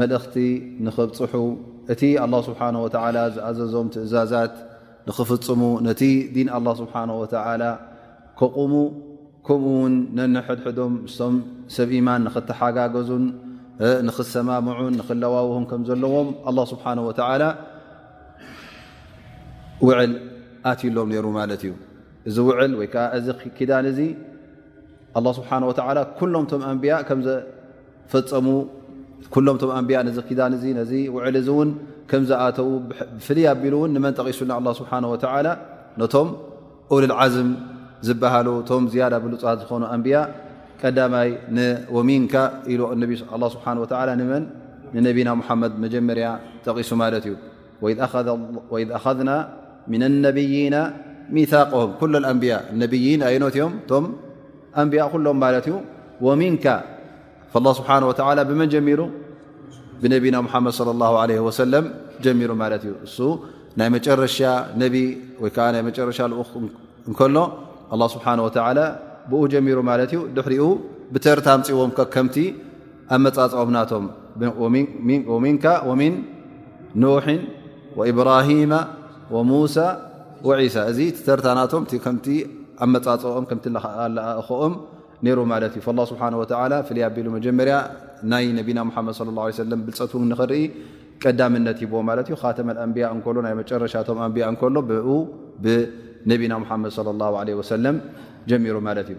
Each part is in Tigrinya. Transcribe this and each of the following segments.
መልእኽቲ ንኽብፅሑ እቲ ኣላ ስብሓን ወተዓላ ዝኣዘዞም ትእዛዛት ንኽፍፅሙ ነቲ ዲን ኣላ ስብሓን ወተዓላ ከቑሙ ከምኡ ውን ነንሕድሕዶም ምስቶም ሰብ ኢማን ንኽተሓጋገዙን ንኽሰማምዑን ንኽለዋውሁን ከም ዘለዎም ኣላ ስብሓን ወተዓላ ውዕል ኣትዩሎም ነይሩ ማለት እዩ እዚ ውዕል ወይ ከዓ እዚ ኪዳን እዚ ኣላ ስብሓን ወተዓላ ኩሎም ቶም ኣንብያ ከምዘ ፈፀሙ ኩሎም ቶም ኣንብያ ነዚ ኪዳን እዚ ነዚ ውዕል እዚ እውን ከም ዝኣተዉ ብፍልይ ኣቢሉ እውን ንመን ጠቒሱና ኣላ ስብሓን ወተዓላ ነቶም ኡልልዓዝም ዝበሃሉ እቶም ዝያዳ ብሉፃት ዝኾኑ ኣንብያ ቀዳማይ ንወሚንካ ኢሉ ኣላ ስብሓን ወተዓላ ንመን ንነቢና ሙሓመድ መጀመርያ ጠቒሱ ማለት እዩ ወኢዝ ኣኸዝና ምና ነብይና ሚثቅም ኩሎ ኣንብያ ነብይን ኣይኖት እዮም እቶም ኣንብያ ኩሎም ማለት እዩ ወሚንካ ላ ስብሓን ወላ ብመን ጀሚሩ ብነብና ሙሓመድ ለ ላ ለ ወሰለም ጀሚሩ ማለት እዩ እሱ ናይ መጨረሻ ነቢ ወይከዓ ናይ መጨረሻ ልኡኽ እንከሎ ኣላ ስብሓን ወተላ ብኡ ጀሚሩ ማለት እዩ ድሕሪኡ ብተርታ ኣምፅዎም ከምቲ ኣመፃፅኦም ናቶም ሚንካ ወሚን ኖሕን ወኢብራሂማ ወሙሳ ወዒሳ እዚ ተርታ ናቶም ከምቲ ኣመፃፅኦም ከምቲ ኣኣለኣእክኦም ነይሩ ማለት እዩ ላ ስብሓን ወተላ ፍልይ ኣቢሉ መጀመርያ ናይ ነቢና ሙሓመድ ለ ላ ሰለም ብልፀት እውን ንኽርኢ ቀዳምነት ይብዎ ማለት እዩ ካተመ ኣንብያ እንከሎ ናይ መጨረሻቶም ኣንብያ እንከሎ ብኡ ብነቢና ሙሓመድ ለ ላ ለ ወሰለም ጀሚሩ ማለት እዩ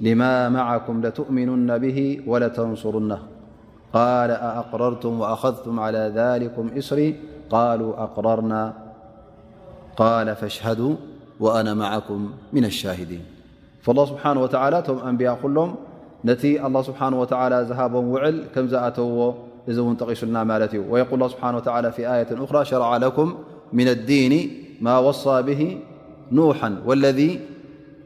لم معكم لتؤمنن به ولتنصرن قال أأقررتم وأخذتم على ذلكم إسري قالوا أقررنا قال فاشهدوا وأنا معكم من الشاهدين فالله سبحانه وتعالى م أنبياء قلهم نت الله سبحانه وتعالى ذهاب وعل كمزاتو ذونتقس لنامالت ويقول الله بحانه وتعالى في آية أخرى شرع لكم من الدين ما وصى به نوحا والذي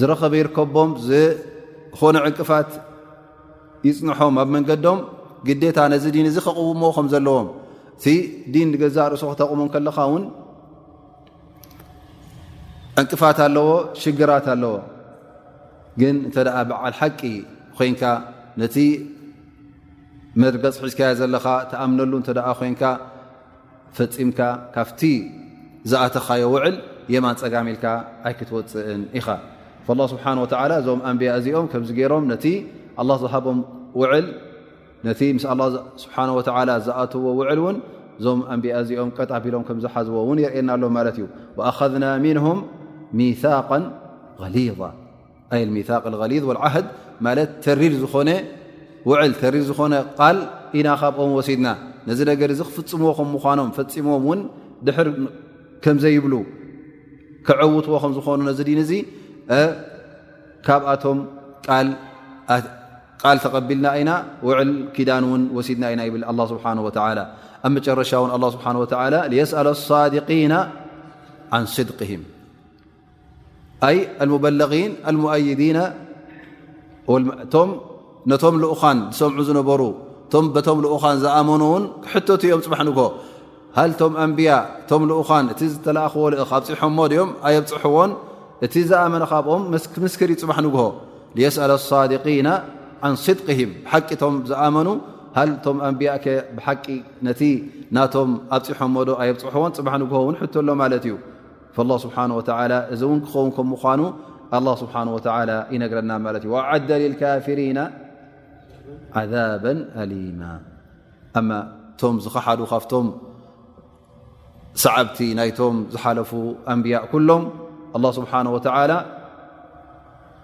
ዝረኸበ ይርከቦም ዝኾነ ዕንቅፋት ይፅንሖም ኣብ መንገዶም ግዴታ ነዚ ዲን እዚ ከቕውሞ ከም ዘለዎም እቲ ዲን ንገዛእ ርእሱ ክተቕሞ ከለኻ ውን ዕንቅፋት ኣለዎ ሽግራት ኣለዎ ግን እንተ በዓል ሓቂ ኮንካ ነቲ መርገፅ ሒዝካዮ ዘለኻ ተኣምነሉ እተ ኮንካ ፈጺምካ ካብቲ ዝኣተኻዮ ውዕል የማን ጸጋም ኢልካ ኣይክትወጽእን ኢኻ ላه ስብሓን ወተላ እዞም ኣንብያ እዚኦም ከምዚ ገይሮም ነቲ ኣላ ዝሃቦም ውዕል ነቲ ምስ ኣላ ስብሓን ወተላ ዝኣትዎ ውዕል እውን እዞም ኣንብያ እዚኦም ቀጥ ኣቢሎም ከም ዝሓዝዎ እውን የርእየና ኣሎ ማለት እዩ ወኣኸዝና ምንሁም ሚثቅ غሊظ ኣይ ሚታቅ غሊዝ ዓህድ ማለት ተሪር ዝኾነ ውዕል ተሪር ዝኾነ ቃል ኢና ካብኦም ወሲድና ነዚ ነገር እዚ ክፍፅምዎ ከም ምዃኖም ፈፂሞም ውን ድሕር ከምዘይብሉ ክዐውትዎ ከም ዝኾኑ ነዚ ዲን እዚ ካብኣቶም ቃል ተቐቢልና ኢና ውዕል ኪዳን ውን ወሲድና ኢና ይብል ኣላ ስብሓን ወተላ ኣብ መጨረሻ ውን ኣላ ስብሓን ወተላ የስኣል ኣሳድቂና ዓን ስድቅህም ኣይ ኣልሙበለغን ኣልሙኣይዲና ቶም ነቶም ልኡኻን ዝሰምዑ ዝነበሩ እቶም በቶም ልኡኻን ዝኣመኑ ውን ክሕተቱ እዮም ፅባሕ ንግሆ ሃል ቶም ኣንብያ እቶም ልኡኻን እቲ ዝተላእኽዎ ልእኽ ኣብፅሖሞ ድኦም ኣየብፅሕዎን እቲ ዝኣመነ ካብኦም ምስክር እዩ ፅባሕ ንግሆ የስኣል ኣሳድቂና ዓን ስድቅህም ብሓቂ ቶም ዝኣመኑ ሃል ቶም ኣንብያ ከ ብሓቂ ነቲ ናቶም ኣብፅሖሞ ዶ ኣየብፅሕዎን ፅባሕ ንግሆ እውን ሕቶ ኣሎ ማለት እዩ ላه ስብሓን ወተላ እዚ እውን ክኸውን ከም ምኳኑ ኣላ ስብሓን ወተላ ይነግረና ማለት እዩ ዓደ ልካፍሪና ዓዛበ ኣሊማ ኣማ እቶም ዝኸሓዱ ካብቶም ሰዓብቲ ናይቶም ዝሓለፉ ኣንብያእ ኩሎም ኣላ ስብሓን ወተላ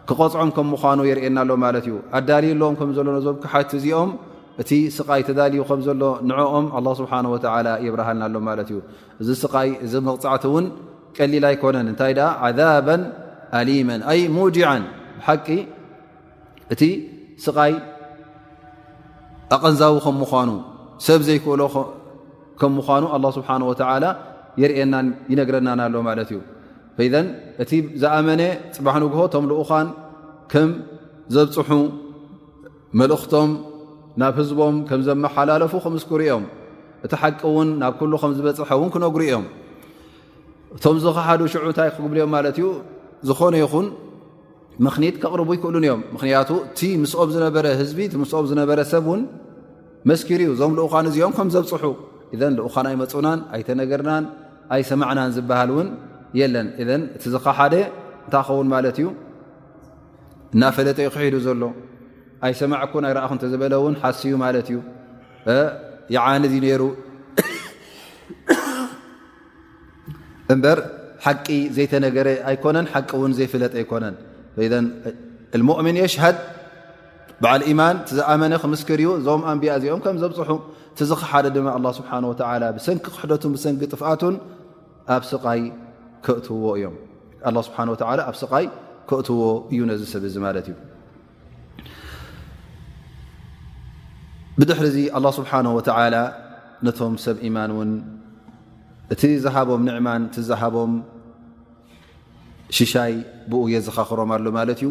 ክቐፅዖም ከም ምኳኑ የርእየና ኣሎ ማለት እዩ ኣዳልዩ ኣለዎም ከም ዘሎ ነዞም ክሓቲ እዚኦም እቲ ስቃይ ተዳልዩ ከም ዘሎ ንኦም ኣላ ስብሓን ወተላ የብርሃልና ኣሎ ማለት እዩ እዚ ስቃይ እዚ መቕጻዕቲ እውን ቀሊል ኣይኮነን እንታይ ኣ ዓዛበን ኣሊመን ኣይ ሙውጅዓን ብሓቂ እቲ ስቃይ ኣቐንዛዊ ከም ምኳኑ ሰብ ዘይክእሎ ከም ምኳኑ ኣላ ስብሓን ወተላ የርእናን ይነግረናን ኣሎ ማለት እዩ ዘን እቲ ዝኣመነ ፅባሕ ንግሆ ቶም ልኡኻን ከም ዘብፅሑ መልእኽቶም ናብ ህዝቦም ከም ዘመሓላለፉ ክምስክሩ እዮም እቲ ሓቂ እውን ናብ ኩሉ ከም ዝበፅሐ እውን ክነግሩ እዮም እቶም ዝኸሓዱ ሽዑ እንታይ ክግብሉ እዮም ማለት እዩ ዝኾነ ይኹን ምኽኒት ከቕርቡ ይክእሉን እዮም ምክንያቱ እቲ ምስኦም ዝነበረ ህዝቢ ምስኦም ዝነበረ ሰብ እውን መስኪሩ እዩ እዞም ልኡኻን እዚኦም ከም ዘብፅሑ እዘን ልኡኻን ኣይመፁናን ኣይተነገርናን ኣይሰማዕናን ዝበሃል እውን የለን እዘን እቲ ዝኸሓደ እንታይ ኸውን ማለት እዩ እናፈለጠ ዩ ክሒዱ ዘሎ ኣይሰማዕኩን ኣይረኣኹ እተዝበለ እውን ሓስዩ ማለት እዩ ይዓኒ ዩ ነይሩ እምበር ሓቂ ዘይተነገረ ኣይኮነን ሓቂ እውን ዘይፍለጥ ኣይኮነን ሞእምን የሽሃድ በዓል ኢማን ትዝኣመነ ክምስክር እዩ እዞም ኣንብያ እዚኦም ከም ዘብፅሑ ትዝክሓደ ድማ ስብሓ ብሰንኪ ክሕደቱን ብሰንኪ ጥፍኣቱን ኣብ ስቃይ ከእትዎ እዮም ኣላ ስብሓን ወተላ ኣብ ስቃይ ከእትዎ እዩ ነዚ ሰብ እዚ ማለት እዩ ብድሕሪ እዚ ኣላ ስብሓን ወተላ ነቶም ሰብ ኢማን እውን እቲ ዝሃቦም ንዕማን እቲ ዝሃቦም ሽሻይ ብኡ የዘኻኽሮም ኣሎ ማለት እዩ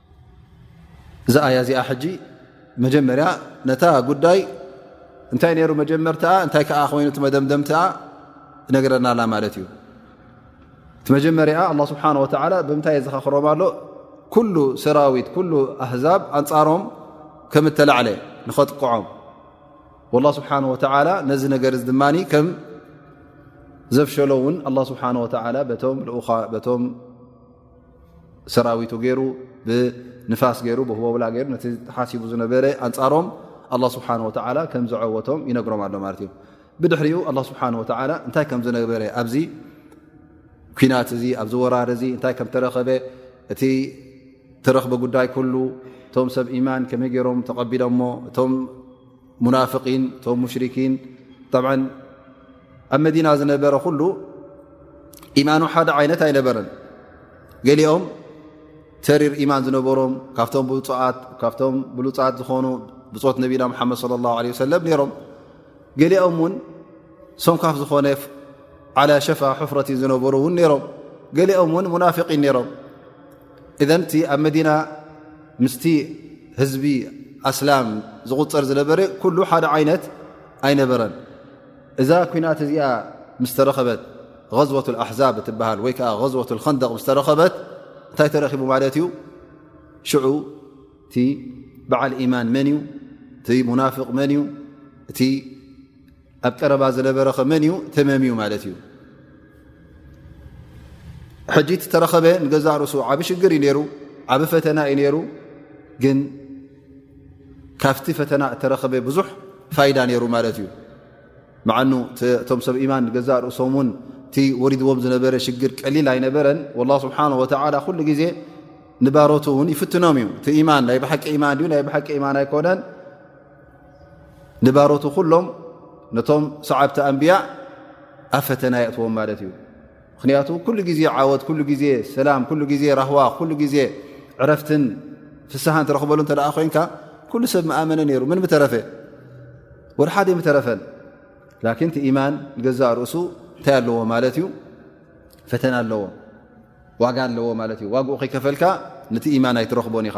እዛ ኣያ እዚኣ ሕጂ መጀመርያ ነታ ጉዳይ እንታይ ነይሩ መጀመርታ እንታይ ከዓ ኮይኑ እቲ መደምደምታ ነገረና ኣላ ማለት እዩ እቲ መጀመርያ ኣላ ስብሓን ወተላ ብምንታይ የዘኻኽሮም ኣሎ ኩሉ ሰራዊት ኩሉ ኣህዛብ ኣንፃሮም ከም እተላዕለ ንኸጥቅዖም ወላ ስብሓን ወተላ ነዚ ነገር እዚ ድማ ከም ዘፍሸሎ እውን ኣላ ስብሓን ወተላ በቶም ልኡኻ በቶም ሰራዊቱ ገይሩ ብንፋስ ገይሩ ብህቦብላ ገይሩ ነቲ ተሓሲቡ ዝነበረ ኣንፃሮም ኣላ ስብሓን ወተዓላ ከም ዘዐወቶም ይነግሮም ኣሎ ማለት እዩ ብድሕሪኡ ኣላ ስብሓን ወተዓላ እንታይ ከም ዝነበረ ኣብዚ ኩናት እዚ ኣብዚ ወራር እዚ እንታይ ከም ተረኸበ እቲ ተረኽበ ጉዳይ ኩሉ እቶም ሰብ ኢማን ከመይ ገይሮም ተቐቢሎሞ እቶም ሙናፍቒን እቶም ሙሽርኪን ብ ኣብ መዲና ዝነበረ ኩሉ ኢማኑ ሓደ ዓይነት ኣይነበረን ገሊኦም ተሪር ኢማን ዝነበሮም ካብቶም ብፁት ካብቶም ብሉፃት ዝኾኑ ብፆት ነቢና ሓመድ صለ ላه ለ ሰለም ነይሮም ገሊኦም እውን ሶንካፍ ዝኾነ ዓላ ሸፋ ሕፍረት ዝነበሩ እውን ነይሮም ገሊኦም እውን ሙናፍቒን ነይሮም እዘን እቲ ኣብ መዲና ምስቲ ህዝቢ ኣስላም ዝቁፀር ዝነበረ ኩሉ ሓደ ዓይነት ኣይነበረን እዛ ኩናት እዚኣ ምስ ተረኸበት غዝወት ኣሕዛብ እትበሃል ወይ ከዓ غዝወት ከንደቕ ምስ ተረኸበት እንታይ ተረኪቡ ማለት እዩ ሽዑ እቲ በዓል ኢማን መን እዩ እቲ ሙናፍቅ መን እዩ እቲ ኣብ ቀረባ ዝነበረኸ መን እዩ ተመም እዩ ማለት እዩ ሕጂ ተረኸበ ንገዛ ርእሱ ዓብ ሽግር እዩ ነይሩ ዓብ ፈተና እዩ ነይሩ ግን ካብቲ ፈተና እተረኸበ ብዙሕ ፋይዳ ነይሩ ማለት እዩ መዓኑ እቶም ሰብ ኢማን ንገዛእ ርእሶም ውን እቲ ወሪድዎም ዝነበረ ሽግር ቀሊል ኣይነበረን ላ ስብሓ ወላ ኩሉ ግዜ ንባሮት እውን ይፍትኖም እዩ እቲ ኢማን ናይ ብሓቂ ኢማን ናይ ብሓቂ ኢማን ኣይኮነን ንባሮቱ ኩሎም ነቶም ሰዓብቲ ኣንብያ ኣብ ፈተና የእትዎም ማለት እዩ ምክንያቱ ኩሉ ግዜ ዓወት ኩሉ ግዜ ሰላም ኩሉ ግዜ ራህዋ ኩሉ ግዜ ዕረፍትን ፍስሃን ትረኽበሉ እተ ኮይንካ ኩሉ ሰብ መኣመነ ነይሩ ምን ምተረፈ ወደ ሓደ ምተረፈን ላኪን ቲ ኢማን ንገዛእ ርእሱ እንታይ ኣለዎ ማለት እዩ ፈተና ኣለዎ ዋጋ ኣለዎ ማለት እዩ ዋግኡ ከይከፈልካ ነቲ ኢማን ኣይትረኽቦን ኢኻ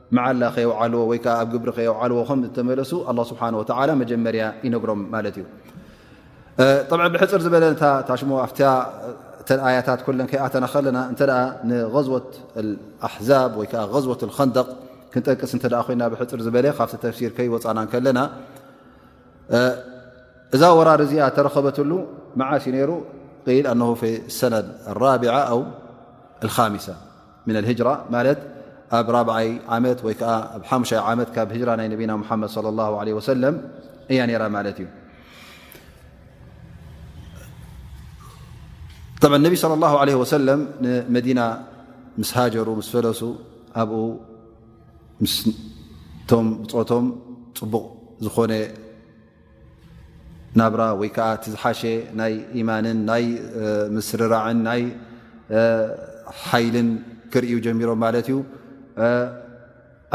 መዓላ ከየውዓልዎ ወይ ከዓ ኣብ ግብሪ ከየውዓልዎ ከም ዝተመለሱ ኣላ ስብሓን ወተላ መጀመርያ ይነግሮም ማለት እዩ ጠብ ብሕፅር ዝበለ እታ ታሽሞ ኣብቲ እተን ኣያታት ኮለን ከይኣተና ከለና እንተ ንዝወት ኣሕዛብ ወይ ከዓ ዝወት ከንደቕ ክንጠቅስ እተ ኮይና ብሕፅር ዝበለ ካብቲ ተፍሲር ከይወፃና ከለና እዛ ወራር እዚኣ ተረኸበትሉ መዓስ ዩ ነይሩ ል ኣነ ሰነ ራቢዓ ኣ ልካሚሳ ምን ኣልሂጅራ ማለት ኣብ ራብዓይ ዓመት ወይ ከዓ ኣብ ሓሙሻይ ዓመት ካብ ህጅራ ናይ ነቢና ሙሓመድ ለ ላ ለ ወሰለም እያ ነይራ ማለት እዩ ብ ነቢ صለ ላه ለ ወሰለም ንመዲና ምስ ሃጀሩ ምስ ፈለሱ ኣብኡ ምስቶም ብፆቶም ፅቡቕ ዝኾነ ናብራ ወይ ከዓ እቲ ዝሓሸ ናይ ኢማንን ናይ ምስርራዕን ናይ ሓይልን ክርእዩ ጀሚሮም ማለት እዩ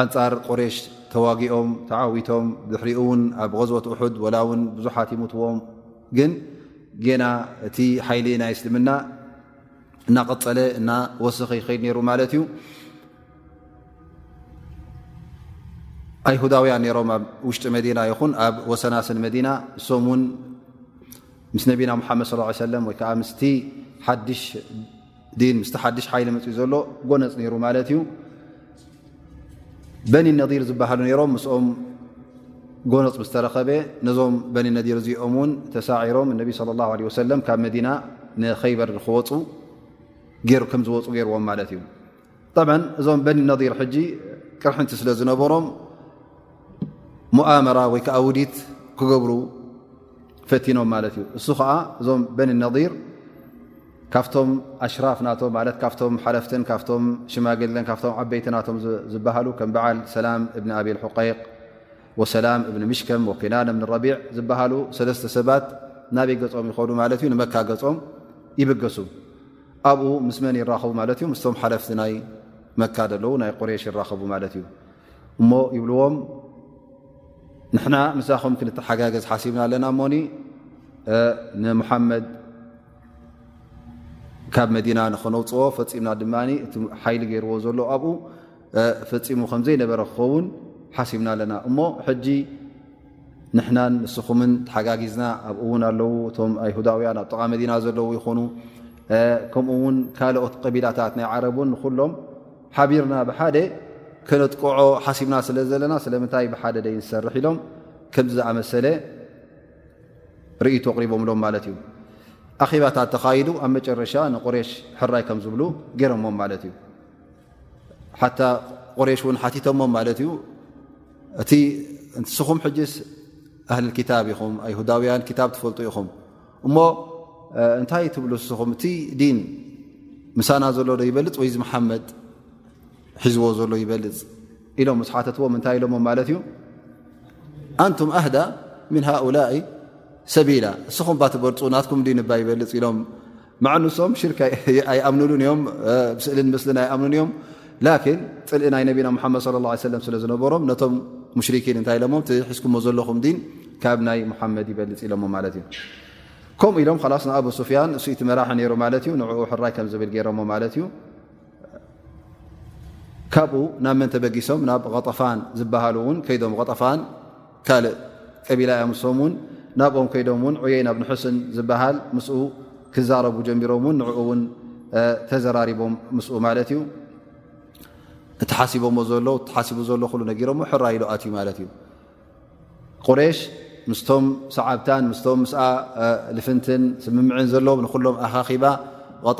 ኣንፃር ቁሬሽ ተዋጊኦም ተዓዊቶም ድሕሪኡ እውን ኣብ غዝወት ሑድ ወላ ውን ብዙሓት ይሙትዎም ግን ጌና እቲ ሓይሊ ናይ እስልምና እናቐፀለ እና ወስኺ ይኸይድ ነይሩ ማለት እዩ ኣይሁዳውያን ነሮም ኣብ ውሽጢ መዲና ይኹን ኣብ ወሰናስን መዲና እሶም ውን ምስ ነቢና ሙሓመድ ስ ሰለ ወይከዓ ምስ ሓድሽ ዲን ምስ ሓድሽ ሓይሊ መፅኡ ዘሎ ጎነፅ ነይሩ ማለት እዩ በኒ ነዲር ዝበሃሉ ነሮም ምስኦም ጎነፅ ምስ ተረኸበ ነዞም በኒ ነዲር እዚኦም ውን ተሳዒሮም እነቢ ለ ላ ለ ወሰለም ካብ መዲና ንከይበር ክወፁ ከም ዝወፁ ገይርዎም ማለት እዩ ብ እዞም በኒ ነር ሕጂ ቅርሕንቲ ስለ ዝነበሮም ሙኣመራ ወይ ከዓ ውዲት ክገብሩ ፈቲኖም ማለት እዩ እሱ ከዓ እዞም በኒ ነር ካብቶም ኣሽራፍ ናቶም ማለት ካብቶም ሓለፍትን ካብቶም ሽማግልን ካብቶም ዓበይቲ ናቶም ዝበሃሉ ከም በዓል ሰላም እብኒ ኣቤል ሕቀይቅ ወሰላም እብኒ ምሽከም ወኪናን እብኒ ረቢዕ ዝበሃሉ ሰለስተ ሰባት ናበይ ገፆም ይኸዱ ማለት እዩ ንመካ ገፆም ይብገሱ ኣብኡ ምስ መን ይራኸቡ ማለት እዩ ምስቶም ሓለፍቲ ናይ መካ ዘለዉ ናይ ቁሬሽ ይራኸቡ ማለት እዩ እሞ ይብልዎም ንሕና ምሳኹም ክንተሓጋገዝ ሓሲብና ኣለና እሞኒ ንሙሓመድ ካብ መዲና ንክነውፅዎ ፈፂምና ድማ እቲ ሓይሊ ገይርዎ ዘሎ ኣብኡ ፈፂሙ ከምዘይነበረ ክኸውን ሓሲብና ኣለና እሞ ሕጂ ንሕናን ንስኹምን ተሓጋጊዝና ኣብኡ እውን ኣለው እቶም ኣይሁዳውያን ኣብ ጥቓ መዲና ዘለው ይኾኑ ከምኡ ውን ካልኦት ቀቢላታት ናይ ዓረብ ን ንኩሎም ሓቢርና ብሓደ ከነጥቅዖ ሓሲብና ስለ ዘለና ስለምንታይ ብሓደ ደይ ንሰርሕ ኢሎም ከም ዝኣመሰለ ርእቶ ኣቕሪቦምሎም ማለት እዩ ኣኼባታት ተኻይዱ ኣብ መጨረሻ ንቁሬሽ ሕራይ ከም ዝብሉ ገይሮሞም ማለት እዩ ሓታ ቁሬሽ እውን ሓቲቶሞም ማለት እዩ እቲ ንስኹም ሕጅስ ኣህሊ ክታብ ኢኹም ኣይሁዳውያን ክታብ ትፈልጡ ኢኹም እሞ እንታይ ትብሉ ንስኹም እቲ ዲን ምሳና ዘሎ ዶ ይበልፅ ወይ ዝመሓመድ ሒዝዎ ዘሎ ይበልፅ ኢሎም ምስ ሓተትዎም እንታይ ኢሎሞ ማለት እዩ ኣንቱም ኣህዳ ምን ሃኡላ ሰቢላ ንስኹም ባ ትበልፁ ናትኩም ዲን ባ ይበልፅ ኢሎም መዓ ንሶም ሽርክ ኣይኣምንሉን እዮም ብስእልን ምስልን ኣይኣምኑን እዮም ላኪን ፅልኢ ናይ ነቢና ሙሓመድ ለ ላ ሰለም ስለ ዝነበሮም ነቶም ሙሽሪኪን እንታይ ኢሎሞ እቲ ሕዝኩሞ ዘለኹም ዲን ካብ ናይ ሙሓመድ ይበልፅ ኢሎሞ ማለት እዩ ከምኡ ኢሎም ላስ ንኣቡ ሱፍያን እሱኢቲ መራሒ ነይሩ ማለት እዩ ንዕኡ ሕራይ ከም ዝብል ገይሮሞ ማለት እዩ ካብኡ ናብ መን ተበጊሶም ናብ ጠፋን ዝበሃሉ እውን ከይዶም ጠፋን ካልእ ቀቢላ እያ ምስም ውን ናብኦም ከይዶም ውን ዑየይና ብን ሕስን ዝበሃል ምስ ክዛረቡ ጀሚሮም ውን ንኡ ውን ተዘራሪቦም ምስ ማለት እዩ እተሓሲቦዎ ዘሎ ሓሲቡ ዘሎ ሉ ነጊሮ ሕራ ኢሉ ኣትዩ ማለት እዩ ቁሬሽ ምስቶም ሰዓብታን ምስቶም ምስ ልፍንትን ስምምዕን ዘለዎም ንኩሎም ኣኻኺባ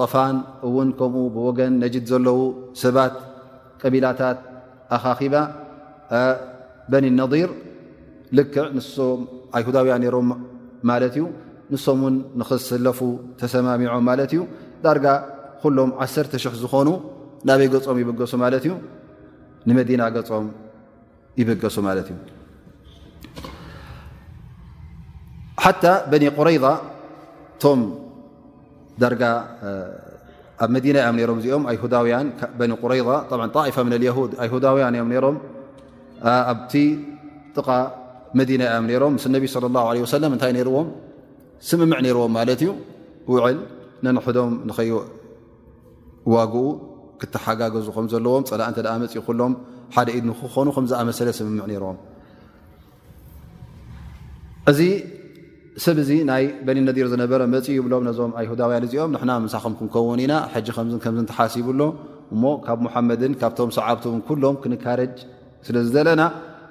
ጠፋን እውን ከምኡ ብወገን ነጅድ ዘለዉ ሰባት ቀቢላታት ኣኻኺባ በኒ ነር ልክዕ ንሶም ኣይሁዳውያ ነሮም ማለት እዩ ንሶም ውን ንክስለፉ ተሰማሚዖም ማለት እዩ ዳርጋ ኩሎም ዓሰርተ ሽሕ ዝኾኑ ናበይ ገፆም ይብገሱ ማለት እዩ ንመዲና ገፆም ይበገሱ ማለት እዩ ሓታ በኒ ቁረይዛ እቶም ዳርጋ ኣብ መዲና እዮም ነሮም እዚኦም ኣይሁዳውያን በኒ ቁረይዛ ጣኢፋ ምን ልሁድ ኣይሁዳውያን እዮም ነሮም ኣብቲ ጥቓ መዲና እዮም ነሮም ምስ ነቢ ለ ላሁ ለ ወሰለም እንታይ ነይርዎም ስምምዕ ነይርዎም ማለት እዩ ውዕል ነንሕዶም ንኸዩ ዋግኡ ክተሓጋገዙ ከም ዘለዎም ፀላእ እንተ መፅ ኩሎም ሓደ ኢድ ንክኾኑ ከም ዝኣመሰለ ስምምዕ ነይሮም እዚ ሰብ እዚ ናይ በኒ ነዲር ዝነበረ መፅ ይብሎም ነዞም ኣይሁዳውያን እዚኦም ንሕና ምሳኹም ክንከውን ኢና ሕጂ ከምዝ ከምዝ ተሓሲቡሎ እሞ ካብ ሙሓመድን ካብቶም ሰዓብትን ኩሎም ክንካረጅ ስለ ዝደለና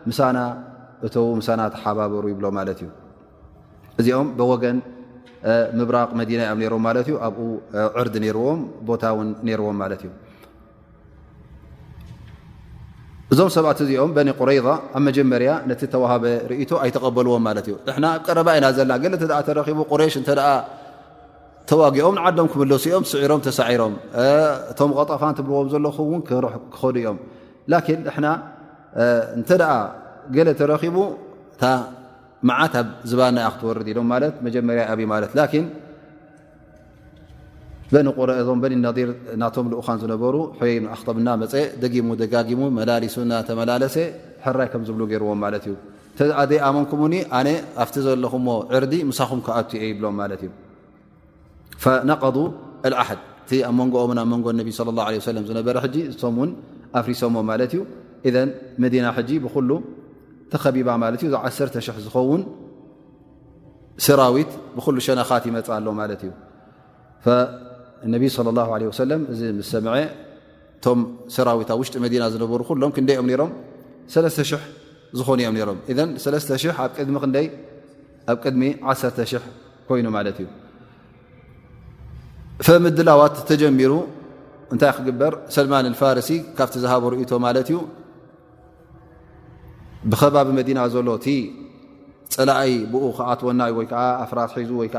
ምሳና እተዉ ምሳና ተሓባበሩ ይብሎ ማለት እዩ እዚኦም ብወገን ምብራቕ መዲና እዮም ነሮም ማለት እዩ ኣብኡ ዕርዲ ነርዎም ቦታ ውን ነርዎም ማለት እዩ እዞም ሰባት እዚኦም በኒ ቁረይዛ ኣብ መጀመርያ ነቲ ተዋሃበ ርእቶ ኣይተቐበልዎም ማለት እዩ ንሕና ኣብ ቀረባ ኢና ዘለና ገለ እተ ተረኪቡ ቁሬሽ እተ ተዋጊኦም ንዓዶም ክምለሱ እዮም ስዒሮም ተሳዒሮም እቶም ቐጠፋን ትብልዎም ዘለኹ እውን ክኸዱ እዮም ላኪን ንሕና እንተ ገለ ተረኪቡ መዓት ኣብ ዝባና እያ ክትወርድ ኢሎም ማለት መጀመርያ ኣብዩ ማለት ላኪን በኒ ቁረ እዞም በኒ ነዲር ናቶም ልኡኻን ዝነበሩ ሕይ ኣክተብና መፀ ደጊሙ ደጋጊሙ መላሊሱና ተመላለሰ ሕራይ ከም ዝብሉ ገይርዎም ማለት እዩ እተዘይ ኣመንኩምኒ ኣነ ኣብቲ ዘለኹዎ ዕርዲ ምሳኹም ክኣት እየ ይብሎም ማለት እዩ ፈነቀዱ ዓህድ እቲ ኣብ መንጎኦምን ኣብ መንጎ ነቢ ለ ላ ለ ሰለም ዝነበረ ሕጂ እቶም እውን ኣፍሪሶሞ ማለት እዩ እዘን መዲና ሕጂ ብኩሉ ተኸቢባ ማለት እዩ ዓሰርተ ሽሕ ዝኸውን ሰራዊት ብኩሉ ሸነኻት ይመፅ ኣሎ ማለት እዩ ነቢ ለ ላ ለ ሰለም እዚ ምስ ሰምዐ እቶም ሰራዊት ኣብ ውሽጢ መዲና ዝነበሩ ኩሎም ክንደይ እዮም ነሮም ሰለስተ ሽሕ ዝኾኑ እዮም ነሮም እዘ ሰለስተ ሽሕ ኣብ ቅድሚ ክንደይ ኣብ ቅድሚ ዓሰርተ ሽሕ ኮይኑ ማለት እዩ ፈምድላዋት ተጀሚሩ እንታይ ክግበር ሰልማን ፋርሲ ካብቲ ዝሃቦ ርእቶ ማለት እዩ ብከባቢ መዲና ዘሎ እቲ ፀላኣይ ብኡ ክኣትወና ዩ ወይከዓ ኣፍራስ ሒዙ ወይዓ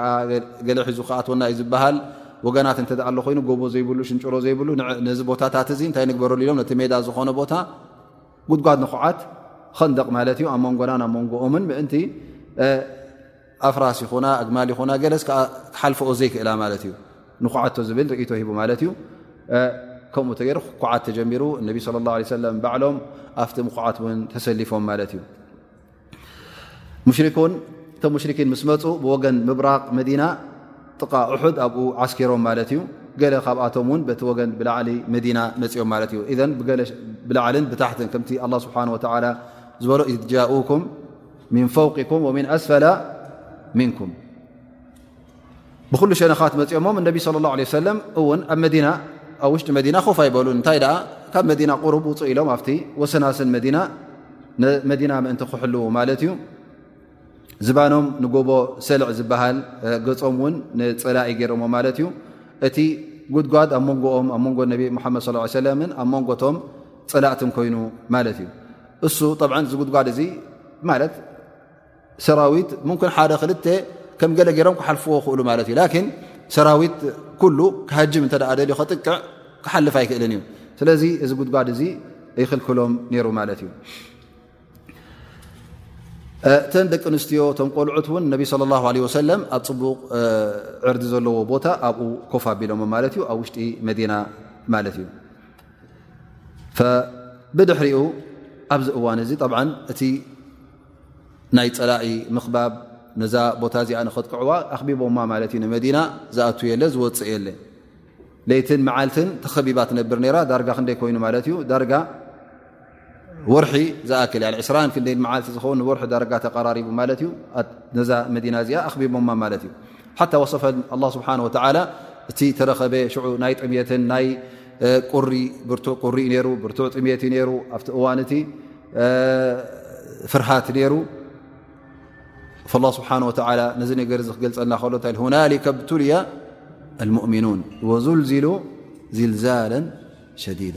ገለ ሒዙ ክኣትወና እዩ ዝበሃል ወገናት እተ ኣሎ ኮይኑ ጎቦ ዘይብሉ ሽንጭሮ ዘይብሉ ነዚ ቦታታት እዚ እንታይ ንግበረሉ ኢሎም ነቲ ሜዳ ዝኾነ ቦታ ጉድጓድ ንኩዓት ከንደቕ ማለት እዩ ኣብ መንጎናን ኣብ መንጎኦምን ምእንቲ ኣፍራስ ይኹና ኣግማል ይኹና ገለስ ከዓ ክሓልፈኦ ዘይክእላ ማለት እዩ ንኩዓቶ ዝብል ርእቶ ሂቡ ማለት እዩ ከምኡ ተገይሩ ኩዓት ተጀሚሩ እነቢ ስለ ላ ሰለም ባዕሎም ኣብቲ ምኩዓት እውን ተሰሊፎም ማለት እዩ ሙሽሪኩን እቶም ሙሽርኪን ምስ መፁ ብወገን ምብራቅ መዲና ጥቃ እሑድ ኣብኡ ዓስኪሮም ማለት እዩ ገለ ካብኣቶም እውን በቲ ወገን ብላዕሊ መዲና መፅኦም ማለት እዩ እዘ ብገለ ብላዕልን ብታሕትን ከምቲ ኣላ ስብሓን ወተላ ዝበሎ ኢጃኡኩም ምን ፈውቅኩም ወምን ኣስፈላ ምንኩም ብኩሉ ሸነኻት መፅኦሞም እነቢ ለ ላه ለ ሰለም እውን ኣብ መዲና ኣብ ውሽጢ መዲና ኮፍ ኣይበሉን እንታይ ደኣ ካብ መዲና ቅሩብ ውፅእ ኢሎም ኣብቲ ወሰናስን መዲና ንመዲና ምእንቲ ክሕልው ማለት እዩ ዝባኖም ንጎቦ ሰልዕ ዝበሃል ገፆም እውን ንፀላኢ ገይሮሞ ማለት እዩ እቲ ጉድጓድ ኣብ መንጎኦም ኣብ መንጎ ነቢ ሙሓመድ ስ ሰለምን ኣብ መንጎቶም ፀላእትን ኮይኑ ማለት እዩ እሱ ጠብዓ እዚ ጉድጓድ እዚ ማለት ሰራዊት ምኩን ሓደ ክል ከም ገለ ገሮም ክሓልፍዎ ክእሉ ማለት እዩ ላኪን ሰራዊት ኩሉ ክሃጅም እተ ደልዩ ከጥቅዕ ክሓልፍ ኣይክእልን እዩ ስለዚ እዚ ጉድጓድ እዚ ይክልክሎም ነይሩ ማለት እዩ እተን ደቂ ኣንስትዮ ቶም ቆልዑት እውን ነቢ ለ ላ ለ ወሰለም ኣብ ፅቡቕ ዕርዲ ዘለዎ ቦታ ኣብኡ ኮፍ ኣቢሎሞ ማለት እዩ ኣብ ውሽጢ መዲና ማለት እዩ ብድሕሪኡ ኣብዚ እዋን እዚ ብ እቲ ናይ ፀላኢ ምኽባብ ነዛ ቦታ እዚኣ ንኸጥቅዕዋ ኣኽቢቦማ ማለት እዩ ንመዲና ዝኣት የለ ዝወፅእ የለ ለይትን መዓልትን ተኸቢባ ትነብር ነራ ዳርጋ ክንደይ ኮይኑ ማለት እዩ ዳርጋ ወርሒ ዝኣክል ዕስራ ክንደይ መዓልቲ ዝኸውን ንወርሒ ዳረጋ ተቀራሪቡ ማለት እዩ ነዛ መዲና እዚኣ ኣኽቢቦማ ማለት እዩ ሓታ ወሰፈ ኣላ ስብሓን ወተላ እቲ ተረኸበ ሽዑ ናይ ጥሜትን ናይ ቁሪ ብርቱዕ ቁሪ እዩ ነይሩ ብርቱዕ ጥሜት እዩ ነይሩ ኣብቲ እዋን እቲ ፍርሃት ነይሩ ላ ስብሓን ወተላ ነዚ ነገር እዚ ክገልፀልና ከሎ እንታይ ሁናሊከ ብቱልያ ልሙእሚኑን ወዙልዚሉ ዝልዛለን ሸዲዳ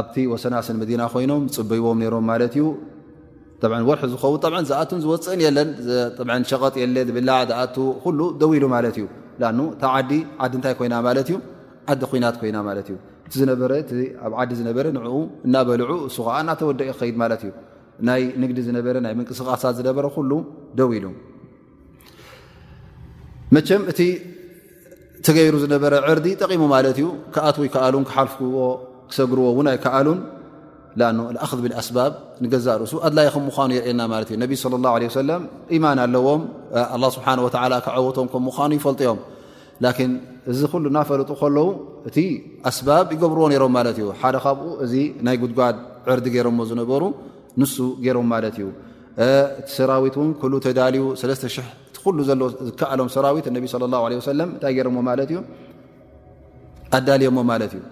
ኣብቲ ወሰናስን መዲና ኮይኖም ዝፅበይዎም ነይሮም ማለት እዩ ጠብዐን ወርሒ ዝኸውን ጠብዐን ዝኣትን ዝወፅእን የለን ጠብዐን ሸቐጥ የለ ዝብላዕ ዝኣቱ ኩሉ ደው ኢሉ ማለት እዩ ላኣኑ እታ ዓዲ ዓዲ እንታይ ኮይና ማለት እዩ ዓዲ ኩናት ኮይና ማለት እዩ እቲ ዝነበረ እቲ ኣብ ዓዲ ዝነበረ ንዕኡ እናበልዑ እሱ ከዓ እናተወደእ ይኸይድ ማለት እዩ ናይ ንግዲ ዝነበረ ናይ ምንቅስቃሳት ዝነበረ ኩሉ ደው ኢሉ መቸም እቲ ተገይሩ ዝነበረ ዕርዲ ጠቂሙ ማለት እዩ ክኣትዉ ኣይከኣሉን ክሓልፍዎ ክሰግርዎ እውን ኣይከኣሉን ኣክዝ ብኣስባብ ንገዛእ ርእሱ ኣድላይ ከም ምኳኑ የርእና ማለት እዩ ነቢ ለ ላ ሰለም ኢማን ኣለዎም ኣ ስብሓ ወ ክዐወቶም ከም ምኳኑ ይፈልጡ እዮም ላኪን እዚ ኩሉ እናፈለጡ ከለዉ እቲ ኣስባብ ይገብርዎ ነይሮም ማለት እዩ ሓደ ካብኡ እዚ ናይ ጉድጓድ ዕርዲ ገይሮሞ ዝነበሩ ንሱ ገይሮም ማለት እዩ እቲ ሰራዊት ውን ኩሉ ተዳልዩ ሰለስተ ሽሕ እቲ ኩሉ ዘሎ ዝከኣሎም ሰራዊት እነቢ ስለ ላሁ ለ ወሰለም እንታይ ገይሮሞ ማለት እዩ ኣዳልዮሞ ማለት እዩ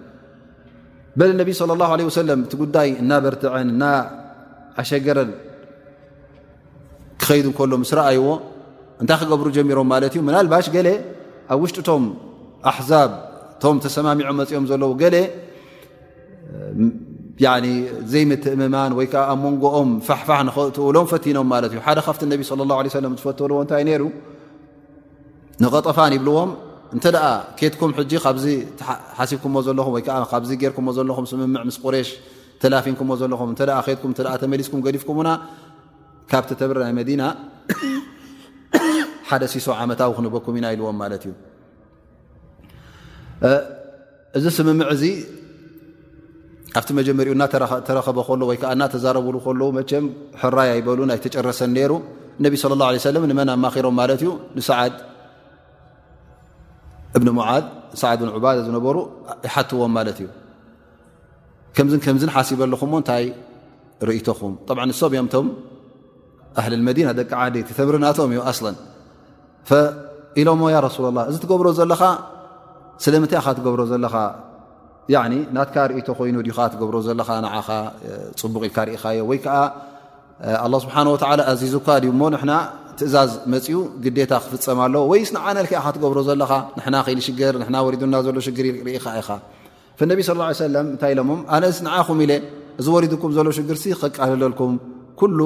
በል እነቢ ስለ ላሁ ለ ወሰለም እቲ ጉዳይ እናበርትዐን እና ኣሸገረን ክኸይዱ ከሎ ምስ ረኣይዎ እንታይ ክገብሩ ጀሚሮም ማለት እዩ ምናልባሽ ገለ ኣብ ውሽጢ ቶም ኣሕዛብ ቶም ተሰማሚዖም መፅኦም ዘለዉ ገለ ዘይምትእምማን ወይ ከዓ ኣብ መንጎኦም ፋሕፋሕ ንኸእትውሎም ፈቲኖም ማለት እዩ ሓደ ካብቲ ነቢ ለ ላ ሰለም ዝፈተልዎ እንታይ ነይሩ ንቐጠፋን ይብልዎም እንተ ደኣ ኬትኩም ሕጂ ካብዚ ሓሲብኩሞ ዘለኹም ወይዓ ካብዚ ጌርኩሞ ዘለኹም ስምምዕ ምስ ቁሬሽ ተላፊንኩሞ ዘለኹም እተ ከትኩም እ ተመሊስኩም ገዲፍኩምና ካብቲ ተብሪ ናይ መዲና ሓደ ሲሶ ዓመታዊ ክንበኩም ኢና ኢልዎም ማለት እዩ እዚ ስምምዕ እዚ ኣብቲ መጀመሪኡ እናተረኸበ ከሎ ወይ ከዓ እናተዛረብሉ ከለዉ መቸም ሕራይ ኣይበሉን ኣይተጨረሰን ነይሩ እነቢ ስለ ላ ለ ሰለም ንመን ኣማኺሮም ማለት እዩ ንሰዓድ እብኒ ሙዓዝ ንሰዓድ ብን ዑባደ ዝነበሩ ይሓትዎም ማለት እዩ ከምዝን ከምዝን ሓሲበ ኣለኹምዎ እንታይ ርእቶኹም ንሶም እዮም ቶም ኣህሊ መዲና ደቂ ዓዲ እቲ ተምሪ ናቶም እዩ ኣስለ ኢሎሞ ያ ረሱላ ላ እዚ ትገብሮ ዘለኻ ስለምንታይ ኢኻ ትገብሮ ዘለኻ ናትካ ርእቶ ኮይኑ ዲኻ ትገብሮ ዘለኻ ንዓኻ ፅቡቕ ኢልካ ርኢኻዮ ወይ ከዓ ኣላ ስብሓን ወላ ኣዚዙካ ድዩ እሞ ንና ትእዛዝ መፅኡ ግዴታ ክፍፀም ኣለዎ ወይስ ንዓነልካ ኢኻ ትገብሮ ዘለኻ ንና ከይንሽገር ና ወሪዱና ዘሎ ሽግር ርኢኻ ኢኻ ነቢ ስ ላ ሰለም እንታይ ኢሎሞም ኣነስ ንዓኹም ኢለ እዚ ወሪድኩም ዘሎ ሽግርሲ ከቃልለልኩም ኩሉ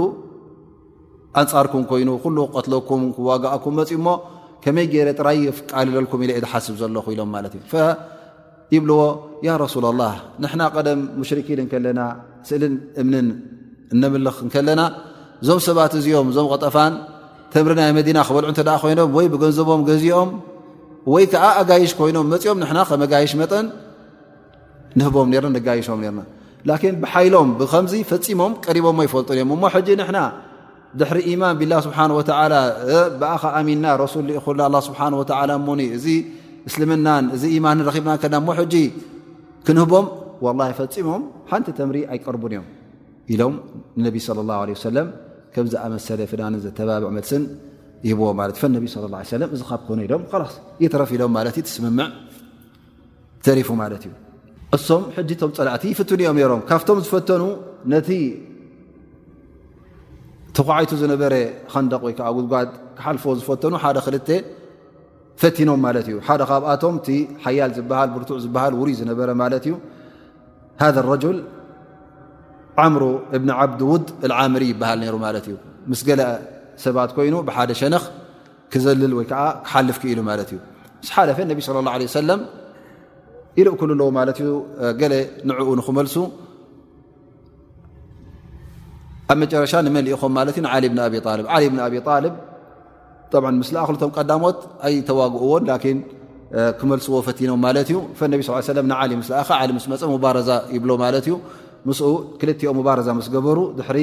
ኣንፃርኩም ኮይኑ ኩሉ ክቀትለኩም ክዋጋእኩም መፅኡ እሞ ከመይ ገይረ ጥራይ ፍቃልለልኩም ኢለ ዝሓስብ ዘለኹ ኢሎም ማለት እዩ ይብልዎ ያ ረሱላ ላ ንሕና ቀደም ሙሽርኪን እንከለና ስእልን እምንን እነምልኽ እንከለና እዞም ሰባት እዚኦም እዞም ቐጠፋን ተምሪ ናይ መዲና ክበልዑ እንተ ኮይኖም ወይ ብገንዘቦም ገዚኦም ወይ ከዓ ኣጋይሽ ኮይኖም መፂኦም ንሕና ከመጋይሽ መጠን ንህቦም ርና ነጋይሾም ርና ላኪን ብሓይሎም ብከምዚ ፈፂሞም ቀሪቦሞ ይፈልጡን እዮም እሞ ሕጂ ንሕና ድሕሪ ኢማን ብላ ስብሓን ወተላ ብኣኻ ኣሚና ረሱል ልኢኹላ ኣላ ስብሓን ወተላ እሞኒ እዚ እስልምናን እዚ ኢማን ረኪብና ከና እሞ ሕጂ ክንህቦም ወላ ፈፂሞም ሓንቲ ተምሪ ኣይቀርቡን እዮም ኢሎም ንነቢ صለ ላه ለ ሰለም ከም ዝኣመሰለ ፍዳን ዘተባብዕ መልስን ይህብዎ ማለት እዩ ፈነቢ ለ ላ ሰለም እዚ ካብ ኮነ ኢሎም ላስ ይትረፍ ኢሎም ማለት እዩ ትስምምዕ ተሪፉ ማለት እዩ እሶም ሕጂ ቶም ፀላእቲ ይፍትኑ እዮም ነሮም ካብቶም ዝፈተኑ ነቲ ተኳዓይቱ ዝነበረ ከንደቕ ወይ ከዓ ጉድጓድ ክሓልፎ ዝፈተኑ ሓደ ክልተ ፈቲኖም ማለት እዩ ሓደ ካብኣቶም እቲ ሓያል ዝበሃል ብርቱዕ ዝበሃል ውሩይ ዝነበረ ማለት እዩ ሃذ ረጅል ዓምሩ እብኒ ዓብድውድ ዓምሪ ይበሃል ነይሩ ማለት እዩ ምስ ገለ ሰባት ኮይኑ ብሓደ ሸነኽ ክዘልል ወይ ከዓ ክሓልፍ ክኢሉ ማለት እዩ ምስ ሓለፈ ነቢ ስለ ላ ለ ሰለም ይልእክሉ ኣለዎ ማለት እዩ ገለ ንዕኡ ንክመልሱ ኣብ መጨረሻ ንመን ልኢኾም ማለት እዩ ንዓሊ ብን ኣብጣልብ ዓሊ ብን ኣብጣልብ ጠብዓ ምስ ለኣኽልቶም ቀዳሞት ኣይተዋግእዎን ላኪን ክመልስዎ ፈቲኖም ማለት እዩ ፈነቢ ስ ሰለ ንዓሊ ምስ ለኣኸ ዓሊ ምስ መፀ ሙባረዛ ይብሎ ማለት እዩ ምስኡ ክልቲኦ ሙባረዛ ምስ ገበሩ ድሕሪ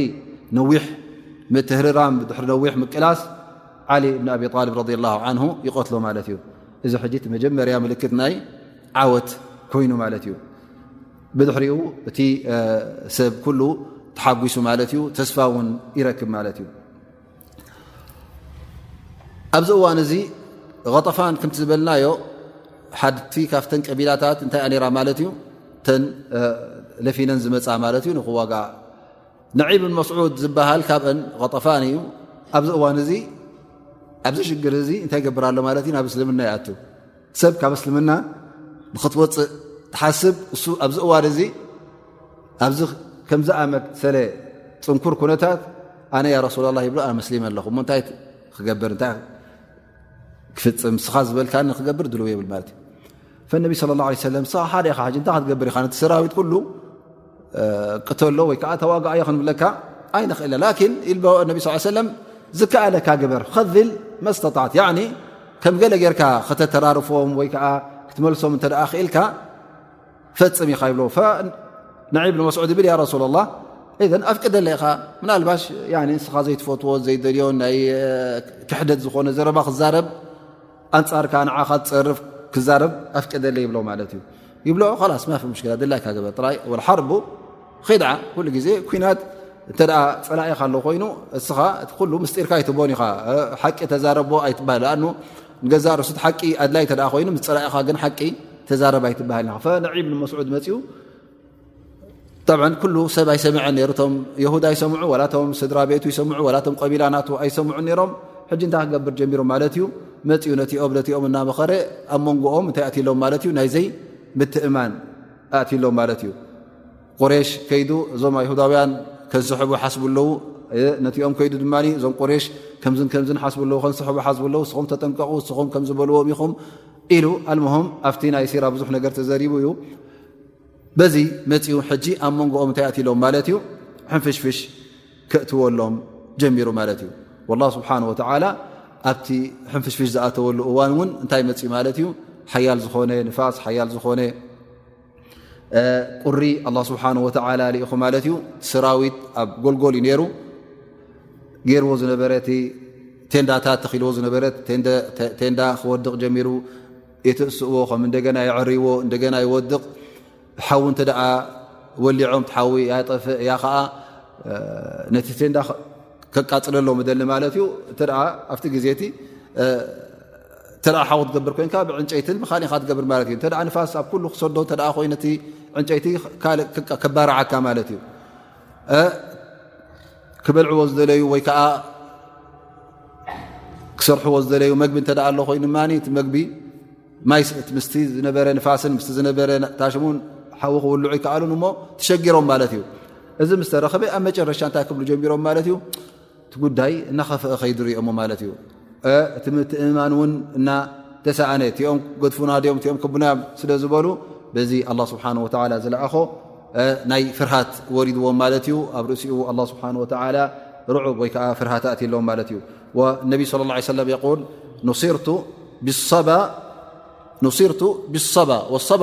ነዊሕ ምትህርራም ድሪ ነዊሕ ምቅላስ ዓሊ እብን ኣብ ጣልብ ረ ላ ዓን ይቐትሎ ማለት እዩ እዚ ሕጂ እቲ መጀመርያ ምልክት ናይ ዓወት ኮይኑ ማለት እዩ ብድሕሪኡ እቲ ሰብ ኩሉ ተሓጒሱ ማለት እዩ ተስፋ እውን ይረክብ ማለት እዩ ኣብዚ እዋን እዚ غጠፋን ክምቲ ዝበልናዮ ሓድቲ ካብተን ቀቢላታት እንታይ ነራ ማለት እዩ ተን ለፊነን ዝመፃ ማለት እዩ ንክዋጋ ንዒብ መስዑድ ዝበሃል ካብአን غጠፋን እዩ ኣብዚ እዋን እዚ ኣብዚ ሽግር እዚ እንታይ ገብር ኣሎ ማለት እዩ ናብ እስልምና ይኣቱ ሰብ ካብ እስልምና ንክትወፅእ ትሓስብ እሱ ኣብዚ እዋን እዚ ኣብዚ ከምዚ ኣመሰለ ፅንኩር ኩነታት ኣነ ያ ረሱላ ላ ይብሎ ኣነ መስሊም ኣለኹ እሞ እንታይ ክገብር እታይ ክፍፅም ንስኻ ዝበልካ ክገብር ድልው የብል ማለት እዩ ፈነቢ ስለ ላ ሰለም ንስኻ ሓደ ኢኻ እንታይ ክትገብር ኢኻ ነቲ ሰራዊት ኩሉ ቅተሎ ወይ ከዓ ተዋጋኣዮ ክንብለካ ኣይንኽእለ ላኪን ኢልቦ ነቢ ስ ሰለም ዝከኣለካ ግበር ከል መስተጣዕት ከም ገለ ጌርካ ከተተራርፎም ወይ ከዓ ክትመልሶም እተ ክኢልካ ፈፅም ኢኻ ይብሎ ንዒ ብን መስዑድ ይብል ረሱላ ላ እዘን ኣፍቅደለ ኢኻ ምናልባሽ ንስኻ ዘይትፈትዎ ዘይደልዮ ናይ ክሕደት ዝኾነ ዘረባ ክዛረብ ኣንፃርካ ንዓኻ ትፀርፍ ክዛረብ ኣፍቅደለ ይብሎ ማለት እዩ ይብሎ ላስ ማፊ ሙሽላ ድላይካ ግበር ጥራይ ሓርቡ ኺድዓ ኩሉ ግዜ ኩናት እንተ ፀላኢኻ ኣሎ ኮይኑ እስኻ እቲ ኩሉ ምስጢርካ ኣይትቦን ኢኻ ሓቂ ተዛረቦ ኣይትበሃል ኣኑ ንገዛ ርሱት ሓቂ ኣድላይ እተ ኮይኑ ምስ ፀላኢኻ ግን ሓቂ ተዛረብ ኣይትበሃልኒ ንዒብ ንመስዑድ መፅኡ ብዓ ኩሉ ሰብ ኣይሰምዐን ነሩ ቶም የሁዳ ኣይሰምዑ ዋላ ቶም ስድራ ቤቱ ይሰምዑ ዋላ ቶም ቀቢላ ናቱ ኣይሰምዑ ነሮም ሕጂ እንታይ ክገብር ጀሚሩ ማለት እዩ መፅኡ ነቲኦም ነቲኦም እናመኸረ ኣብ መንጎኦም እንታይ ኣትሎም ማለት እዩ ናይዘይ ምትእማን ኣእትሎም ማለት እዩ ቁሬሽ ከይዱ እዞም ኣይሁዳውያን ከንስሕቡ ሓስቡ ኣለዉ ነቲኦም ከይዱ ድማ እዞም ቁሬሽ ከምዝ ከምዝ ሓስቡ ኣለዉ ከንስሕቡ ሓስቡ ኣለዉ ንስኹም ተጠንቀቑ ንስኹም ከምዝበልዎም ኢኹም ኢሉ ኣልምሆም ኣብቲ ናይ ሲራ ብዙሕ ነገር ተዘሪቡ እዩ በዚ መፅኡ ሕጂ ኣብ መንጎኦም እንታይ ኣትሎም ማለት እዩ ሕንፍሽፍሽ ከእትወሎም ጀሚሩ ማለት እዩ ላ ስብሓን ወተላ ኣብቲ ሕንፍሽፍሽ ዝኣተወሉ እዋን እውን እንታይ መፅ ማለት እዩ ሓያል ዝኾነ ንፋስ ሓያል ዝኾነ ቁሪ ኣላ ስብሓን ወተላ ልኢኹ ማለት እዩ ሰራዊት ኣብ ጎልጎል እዩ ነይሩ ገይርዎ ዝነበረ ቴንዳታት ተኪልዎ ዝነበረ ቴንዳ ክወድቕ ጀሚሩ የተእስዎ ከም እንደገና የዕርይዎ እንደገና ይወድቕ ሓዊ እንተ ወሊዖም ሓዊ ያጠፍእ እያ ከዓ ነቲ ቴንዳ ከቃፅለሎ ምደሊ ማለት እዩ እተ ኣብቲ ግዜ እቲ ተ ሓዊ ትገብር ኮይንካ ብዕንጨይትን ብካሊእካ ትገብር ማለት እዩ ተ ንፋስ ኣብ ኩሉ ክሰዶ እተ ኮይኑ እቲ ዕንጨይቲ ከባርዓካ ማለት እዩ ክበልዕዎ ዝደለዩ ወይ ከዓ ክሰርሕዎ ዝደለዩ መግቢ እተ ኣሎ ኮይኑ ድማ እቲ መግቢ ማይ ምስ ዝነበረ ንፋስን ምስ ዝነበረ ታሽሙን ሓዊ ክውልዑ ይከኣሉን እሞ ተሸጊሮም ማለት እዩ እዚ ምስ ተረኸበ ኣብ መጨረሻ እንታይ ክብሉ ጀሚሮም ማለት እዩ እቲ ጉዳይ እናኸፍአ ከይድሪኦሞ ማለት እዩ እቲ ምትእምማን እውን እናተሰኣነ እቲኦም ገድፉና ድኦም እኦም ክቡና ዮም ስለ ዝበሉ በዚ ኣላ ስብሓን ወላ ዝለኣኾ ናይ ፍርሃት ወሪድዎም ማለት እዩ ኣብ ርእሲኡ ኣላ ስብሓን ወላ ርዑብ ወይ ከዓ ፍርሃት ኣእት ኣለዎም ማለት እዩ ነቢ ስለ ላ ሰለም የል ኑስርቱ ብሰባ ወሰባ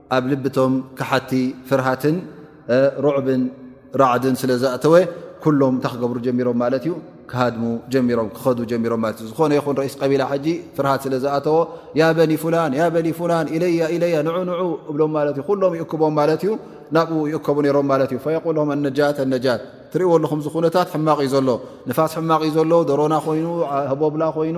ኣብ ልቢ እቶም ከሓድቲ ፍርሃትን ሩዕብን ራዕድን ስለ ዝኣተወ ኩሎም እንታይ ክገብሩ ጀሚሮም ማለት እዩ ክሃድሙ ጀሚሮም ክኸዱ ጀሚሮም ማለት እዩ ዝኾነ ይኹን ርእስ ቀቢላ ሕጂ ፍርሃት ስለ ዝኣተዎ ያ በኒ ፉላን ያ በኒ ፉላን ኢለያ ኢለያ ንዑ ንዑ እብሎም ማለት እዩ ኩሎም ይእክቦም ማለት እዩ ናብኡ ይእከቡ ነሮም ማለት እዩ ፈየቁሎም ኣነጃት ኣነጃት ትሪእዎ ኣለኹም እዚ ኩነታት ሕማቕ እዩ ዘሎ ንፋስ ሕማቕ እዩ ዘሎ ደሮና ኮይኑ ሃቦብላ ኮይኑ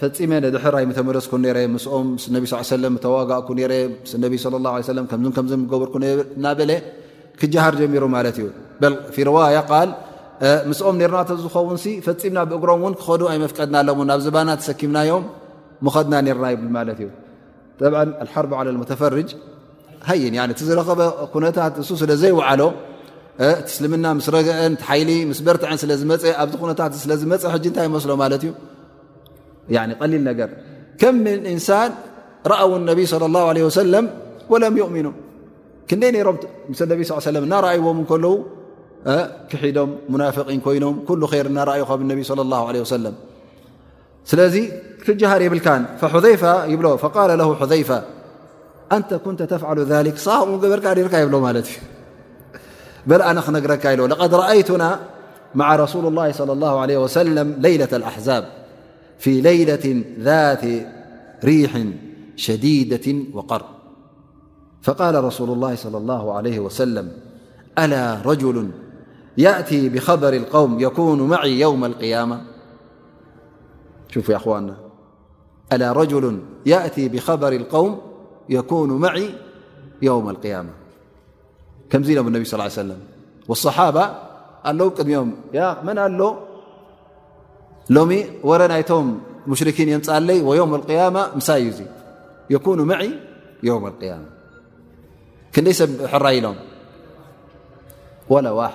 ፈፂመ ንድሕር ኣይምተመለስኩን ነረ ምስኦም ምስ ነቢ ስ ሰለም ተዋጋእኩ ነረ ምስ ነቢ ስለ ላ ለ ሰለም ከምዝን ከምዝን ገበርኩ እናበለ ክጀሃር ጀሚሩ ማለት እዩ በል ፊ ርዋያ ቃል ምስኦም ነርና ተዝኸውን ሲ ፈፂምና ብእግሮም እውን ክኸዱ ኣይመፍቀድና ኣለምውን ናብ ዝባና ተሰኪምናዮም ምኸድና ነርና ይብል ማለት እዩ ሓርብ ዓ ተፈርጅ ሃይን እቲ ዝረኸበ ኩነታት እሱ ስለ ዘይውዓሎ እቲ እስልምና ምስ ረገአን ሓይሊ ምስ በርትዐን ስለዝመፀ ኣብዚ ኩነታት ስለዝመፀ ሕጂ እንታይ ይመስሎ ማለት እዩ ቀሊል ነገር ከም ምን እንሳን ረኣው ነቢ ለ ላ ለ ወሰለም ወለም ይእሚኑ ክንደይ ነይሮም ምስ ነቢ ስ ሰለም እናረኣይዎም ከለዉ ክሒዶም ሙናፍቒን ኮይኖም ኩሉ ር እናረኣዩ ካብ ነቢ ለ ላ ለ ወሰለም لذي هر بالكانفحذيفةفقال له حذيفة أنت كنت تفعل ذلك صرل بل أننر لقد رأيتنا مع رسول الله صلى الله عليه وسلم ليلة الأحزاب في ليلة ذات ريح شديدة وقر فقال رسول الله صلى الله عليه وسلم ألا رجل يأتي بخبر القوم يكون معي يوم القيامة يأو ألا رجل يأتي بخبر القوم يكون معي يوم القيامة كم لم انبي صلىال عيه وسلم والصحابة ل د ن ل م و مشركين يم ل ويوم القيامة يكون معي يوم القيمة كي حر لم ولا ح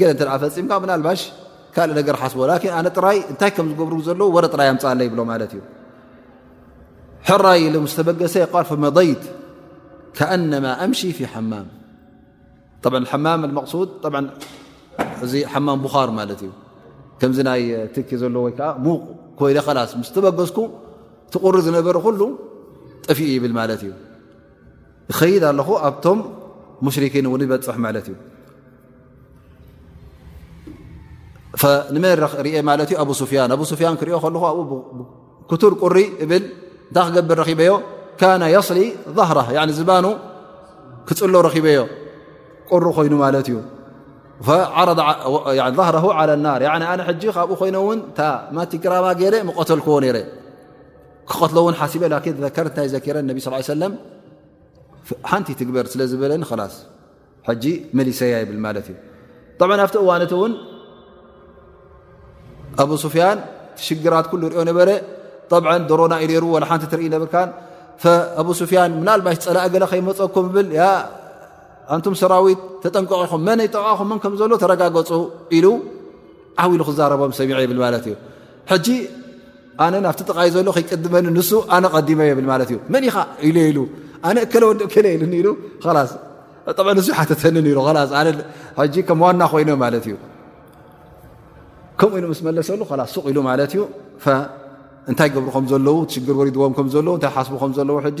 ገለ እንተ ፈፂምካ ምናልባሽ ካልእ ነገር ሓስቦ ላኪን ኣነ ጥራይ እንታይ ከም ዝገብሩ ዘለዉ ወረ ጥራይ ኣምፃኣለ ይብሎ ማለት እዩ ሕራይ ኢሉ ምስ ተበገሰ ቃል ፈመضይት ከኣነማ ኣምሺ ፊ ሓማም ማም መቅሱድ እዚ ሓማም ቡኻር ማለት እዩ ከምዚ ናይ ትኪ ዘሎ ወይ ከዓ ሙቕ ኮይለ ኸላስ ምስ ተበገስኩ ትቑሪ ዝነበረ ኩሉ ጠፍኡ ይብል ማለት እዩ እኸይድ ኣለኹ ኣብቶም ሙሽርኪን እውን ይበፅሕ ማለት እዩ ንመን ርእ ማለት እዩ ኣብ ስፍያን ኣብ ስፍያን ክሪኦ ከለኹ ብ ክቱር ቁሪ እብል እንታይ ክገብር ረኺበዮ ካነ የስሊ ظህራ ዝባኑ ክፅሎ ረኺበዮ ቁሪ ኮይኑ ማለት እዩ ظህረ ዓ ናር ኣነ ሕጂ ካብኡ ኮይነ እውን ማቲግራማ ገይረ ምቐተልክዎ ነይረ ክቀትሎ ውን ሓሲበ ዘከር እታይ ዘኪረ ነቢ ስ ሰለ ሓንቲ ትግበር ስለ ዝበለኒ ላስ ሕጂ መሊሰያ ይብል ማለት እዩ ብ ኣብቲ እዋን እቲ እውን ኣብ ሱፍያን ሽግራት ኩሉ ሪኦ ነበረ ብ ዶሮና እዩ ሩ ሓንቲ ትርኢ ነብርካ ኣብ ሱፍያን ምናልባሽ ፀላእ ገለ ከይመፀኩም ብል ኣንቱም ሰራዊት ተጠንቀቕ ኢኹም መን ይጠቃኹም ን ከምዘሎ ተረጋገፁ ኢሉ ዓው ኢሉ ክዛረቦም ሰሚዐ ይብል ማለት እዩ ሕጂ ኣነ ናብቲ ጥቃይ ዘሎ ክይቅድመኒ ንሱ ኣነ ቀዲመ የብል ማለት እዩ መን ኢኻ ኢለ ኢሉ ኣነ እከለ ወዲ እከለ ኢሉኒ ኢሉ ላስ ብ ንሱ ሓተተኒ ሩ ላስ ሕጂ ከም ዋና ኮይነ ማለት እዩ ከምኡ ኢሉ ምስ መለሰሉ ላ ሱቕ ኢሉ ማለት እዩ እንታይ ገብሩ ከም ዘለዉ ሽግር ወሪድዎም ከም ዘለዉ እንታይ ሓስቡ ከም ዘለዉ ሕጂ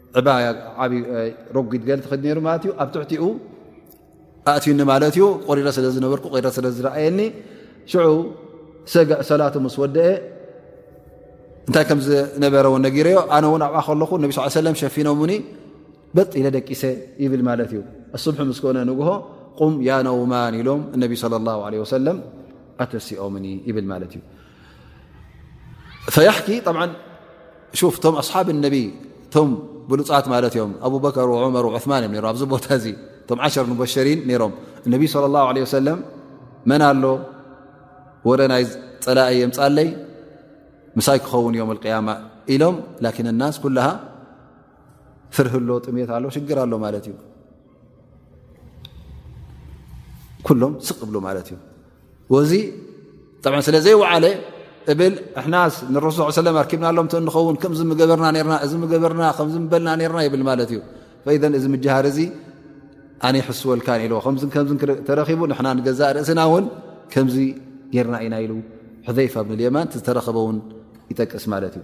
ዕባያ ዓብ ረጒድ ገል ትክድ ነሩ ማለት እዩ ኣብ ትሕቲኡ ኣእትዩኒ ማለት እዩ ቆሪረ ስለ ዝነበርኩ ቂረ ስለ ዝረኣየኒ ሽዑ ሰግዕ ሰላቱ ምስ ወደአ እንታይ ከም ዝነበረ ውን ነጊረዮ ኣነ እውን ኣብኣ ከለኹ ነቢ ስ ሰለም ሸፊኖምኒ በጥ ኢለ ደቂሰ ይብል ማለት እዩ ኣስብሒ ምስ ኮነ ንግሆ ቁም ያነውማን ኢሎም እነቢ ለ ላ ለ ወሰለም ኣተሲኦምኒ ይብል ማለት እዩ ፈያሕኪ ሹፍ እቶም ኣስሓብ ነቢ እቶም ብሉፃት ማለት እዮም ኣቡበከር ዑመር ዑማን እዮም ሮም ኣብዚ ቦታ እዚ እቶም ዓሸር ንበሸሪን ነይሮም እነቢ ስለ ላሁ ለ ወሰለም መን ኣሎ ወረ ናይ ፀላኢ የምፃለይ ምሳይ ክኸውን እዮም ቅያማ ኢሎም ላኪን እናስ ኩልሃ ፍርህ ኣሎ ጥሜት ኣሎ ሽግር ኣሎ ማለት እዩ ኩሎም ስቅ ብሉ ማለት እዩ ወዚ ብ ስለ ዘይወዓለ እብል ሕናስ ንረሱ ስ ሰለ ኣርኪብናሎም እንኸውን ከምዚ ገበርና ና እዚ ገበርና ከምዚ በልና ርና ይብል ማለት እዩ ኢዘ እዚ ምጃሃር እዚ ኣነ ይሕስወልካ ኢልዎ ከ ተረኪቡ ንና ንገዛእ ርእስና እውን ከምዚ ጌርና ኢና ኢሉ ሕዘይፋ ኣብንልየማን ዝተረከበ እውን ይጠቅስ ማለት እዩ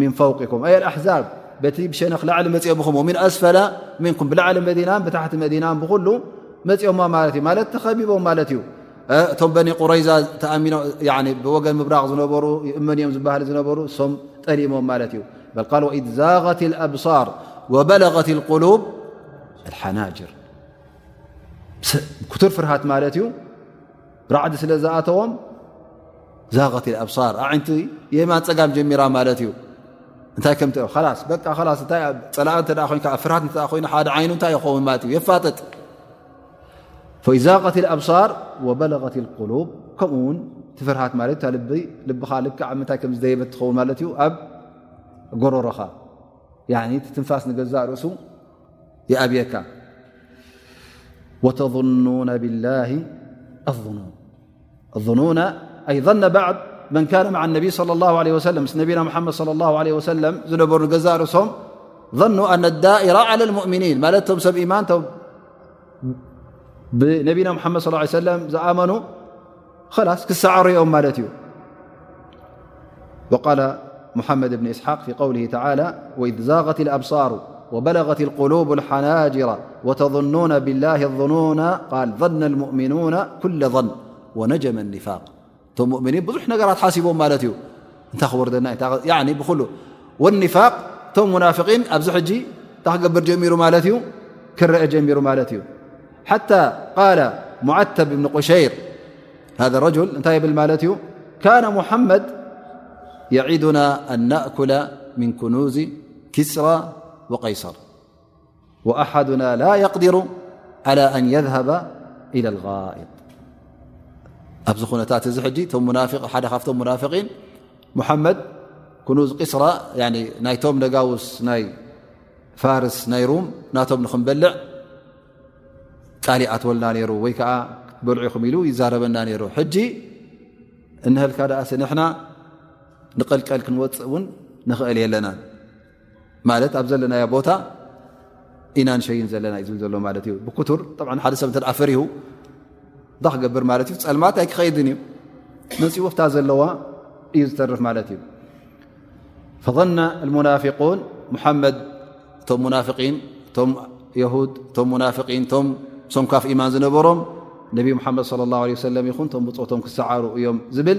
ምን ፈውቅኩም ኣይ ኣሕዛብ በቲ ብሸነክ ላዕሊ መፅኦ ብኹም ምን ኣስፈላ ምንኩም ብላዕሊ መዲና ብታሕቲ መዲና ብኩሉ መፅኦማ ማለት እዩ ማለት ተኸቢቦም ማለት እዩ እቶም በኒ ቁረይዛ ተኣሚኖ ብወገን ምብራቕ ዝነበሩ ይእመን እዮም ዝበሃሊ ዝነበሩ እሶም ጠሊሞም ማለት እዩ በል ቃል ወኢድ ዛغት ኣብሳር ወበለغት ቁሉብ ሓናጅር ብክቱር ፍርሃት ማለት እዩ ራዕዲ ስለ ዝኣተዎም ዛቀት ኣብሳር ኣንቲ የማን ፀጋም ጀሚራ ማለት እዩ እንታይ ከም ላስ በ ላስ እታይ ፀላ እተ ኮይ ኣ ፍርሃት እተ ኮይኑ ሓደ ዓይኑ እንታይ ይኸውን ማለት እዩ የፋጥጥ ዛቀት ኣብሳር ወበለغት ቁሉብ ከምኡ ውን ትፍርሃት ማለት እታ ልቢ ልብኻ ልክዓ ምንታይ ከም ዝደየበት ትኸውን ማለት እዩ ኣብ ጎረሮኻ ትትንፋስ ንገዛእ ርእሱ ይብየካ ተظኑ ብاه لظኑን ظኑ ኣይ من كان مع النبي صلى الله عليه وسلم نبينا محمد صلى الله عليه وسلم نبرنزارسم ظنوا أن الدائر على المؤمنين مالم سبإيمانت نبينا محمد صلى اله عليه وسلم آمنوا خلاص كسعريو مالتي وقال محمد بن إسحاق في قوله تعالى وإذ زاغت الأبصار وبلغت القلوب الحناجر وتظنون بالله الظنونا قال ظن المؤمنون كل ظن ونجم النفاق مؤمنين بزح نجرات حسبه مالتي تور والنفاق تم منافقين بزحجي ت قبر جمير مالتي كر جمير مالتي حتى قال معتب بن قشير هذا ارجل نتيبل مالتي كان محمد يعدنا أن نأكل من كنوز كسرى وقيصر ወኣሓዱና ላ የቅድሩ ዓላ ኣን የዝሃባ ኢለ ልጋኢጥ ኣብዚ ኩነታት እዚ ሕጂ ቶም ሙናፍቅ ሓደ ካብቶም ሙናፍቒን ሙሓመድ ኩኑዝ ቂስራ ናይቶም ነጋውስ ናይ ፋርስ ናይ ሩም ናቶም ንክንበልዕ ቃል ይኣትወልና ነይሩ ወይ ከዓ ክትበልዑ ይኹም ኢሉ ይዛረበና ነይሩ ሕጂ እንሀልካ ደኣሲ ንሕና ንቐልቀል ክንወፅእ እውን ንኽእል የለና ማለት ኣብ ዘለናዮ ቦታ ኢና ንሸይን ዘለና እዩ ዝብል ዘሎ ማለት እዩ ብክቱር ሓደ ሰብ እ ፈሪሁ እንታይ ክገብር ማለት እዩ ፀልማት ኣይክኸይድን እዩ መፅውክታ ዘለዋ እዩ ዝተርፍ ማለት እዩ ፈظና ሙናፊقን ሙሓመድ እቶም ሙናፍቒን እቶም የሁድ እቶም ሙናፍቒን እቶም ሰንኳፍ ኢማን ዝነበሮም ነቢ ሙሓመድ صለ ላه ለ ሰለም ይኹን እቶም ብፆቶም ክሰዓሩ እዮም ዝብል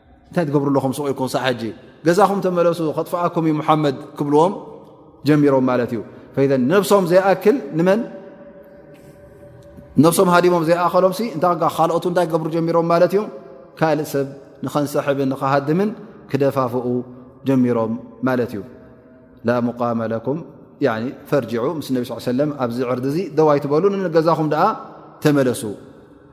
እንታይ ትገብሩ ኣለኹም ስቕ ኢልኩም ሳዕ ሕጂ ገዛኹም ተመለሱ ከጥፍኣኩም እዩ ሙሓመድ ክብልዎም ጀሚሮም ማለት እዩ ፈዘ ነብሶም ዘይኣክል ንመን ነብሶም ሃዲሞም ዘይኣኸሎም ሲ እንታ ካልኦቱ እንታይ ክገብሩ ጀሚሮም ማለት እዩ ካልእ ሰብ ንኸንሰሕብን ንኸሃድምን ክደፋፍኡ ጀሚሮም ማለት እዩ ላ ሙቃመ ለኩም ፈርጅዑ ምስ ነቢ ስ ሰለም ኣብዚ ዕርዲ እዚ ደዋይ ትበሉ ንገዛኹም ደኣ ተመለሱ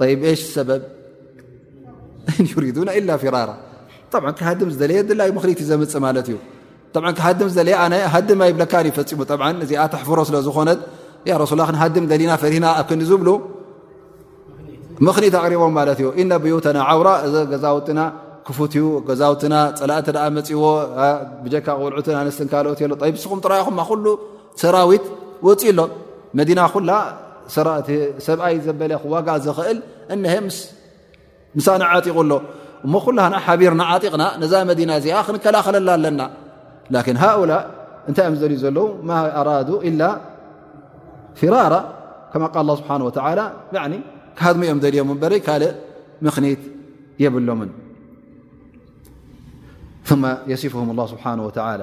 طይብ ሽ ሰበብ ዩሪዱና ኢላ ፊራራ ብ ክሃድም ዝደለየ ድላ ምክሊት እዩ ዘምፅእ ማለት እዩ ክሃድም ዝደለየ ኣነ ሃድም ኣይብለካ እዩ ፈፂሙ እዚኣ ተሕፍሮ ስለ ዝኾነት ረሱላ ክንሃድም ደሊና ፈሪህና ኣብ ክንዲ ዝብሉ ምክኒት ኣቕሪቦም ማለት እዩ ኢና ብዩተና ዓውራ እዚ ገዛውትና ክፉት እዩ ገዛውትና ፀላእቲ ኣ መፅዎ ብጀካ ቁልዑትን ኣንስትን ካልኦት የ ንስኹም ጥራይኹም ኩሉ ሰራዊት ወፅኡ ኣሎ መዲና ኩላ ሰብኣይ ዘበለ ክዋጋእ ዝኽእል እሀ ምሳና ዓጢቑ ኣሎ እሞ ኩላ ሓቢርና ዓጢቕና ነዛ መዲና እዚኣ ክንከላኸለላ ኣለና ላን ሃኡላ እንታይ እዮም ዝደልዩ ዘለዉ ማ ኣራዱ ኢላ ፊራራ ከማ ቃል ስብሓ ወላ ክሃድሙ እዮም ደልዮም በረ ካልእ ምኽኒት የብሎምን የሲፍም ስብሓ ወላ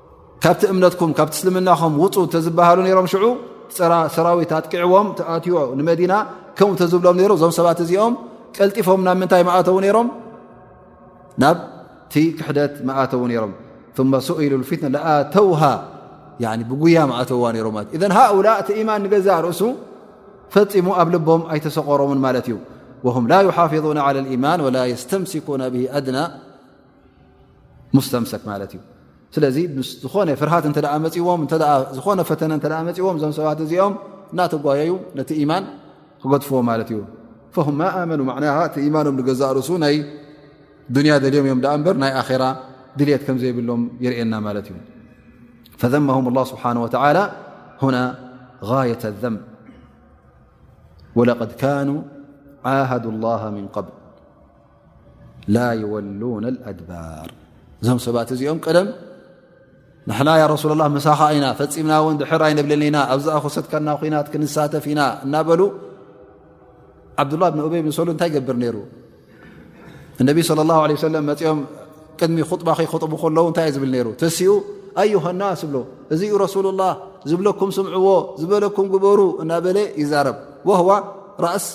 ካብቲ እምነትኩም ካብቲ እስልምናኹም ውፁ እተዝበሃሉ ነይሮም ሽዑ ፀራ ሰራዊት ኣጥቂዕዎም ተኣትዮ ንመዲና ከምኡ እተዝብሎም ነይሩ እዞም ሰባት እዚኦም ቀልጢፎም ናብ ምንታይ መእተዉ ነይሮም ናብቲ ክሕደት መእተዉ ነይሮም ثመ ሱኢሉ ፊትና ለኣተውሃ ብጉያ መእተውዋ ነይሮም ማለት እዘ ሃኡላ እቲ ኢማን ንገዛእ ርእሱ ፈፂሙ ኣብ ልቦም ኣይተሰቆሮምን ማለት እዩ ወም ላ ይሓፊظና ላ ኢማን ወላ የስተምሲኩና ብሂ ኣድና ሙስተምሰክ ማለት እዩ ስለዚ ምስ ዝኾነ ፍርሃት እተ መፅዎም ዝኾነ ፈተነ እተ መፅዎም እዞም ሰባት እዚኦም እናተጓየዩ ነቲ ኢማን ክገድፍዎ ማለት እዩ ፈም ኣመኑ ና እቲ ኢማኖም ንገዛእ ርእሱ ናይ ዱንያ ደልዮም እዮም ኣ እምበር ናይ ኣራ ድልት ከም ዘይብሎም ይርእና ማለት እዩ ፈዘመም ላ ስብሓን ወተላ ሁና غየት ኣዘም ወለቐድ ካኑ ዓሃዱ ላ ምን ቐብል ላ የወሉን ኣድባር እዞም ሰባት እዚኦም ቀደም ንሕና ያ ረሱላ ላ መሳኻ ኢና ፈፂምና እውን ድሕር ኣይንብልን ኢና ኣብዛ ክሰትካና ኩናት ክንሳተፍ ኢና እናበሉ ዓብዱላ ብን ኡበይ ብሰሉ እንታይ ገብር ነይሩ እነቢ ለ ላ ለ ሰለም መፅኦም ቅድሚ ኹጥባ ከይክጥቡ ከለዉ እንታይ እየ ዝብል ነይሩ ተሲኡ ኣዩሃናስ ዝብሎ እዚ ዩ ረሱሉ ላ ዝብለኩም ስምዕዎ ዝበለኩም ግበሩ እናበለ ይዛረብ ወህዋ ራእስ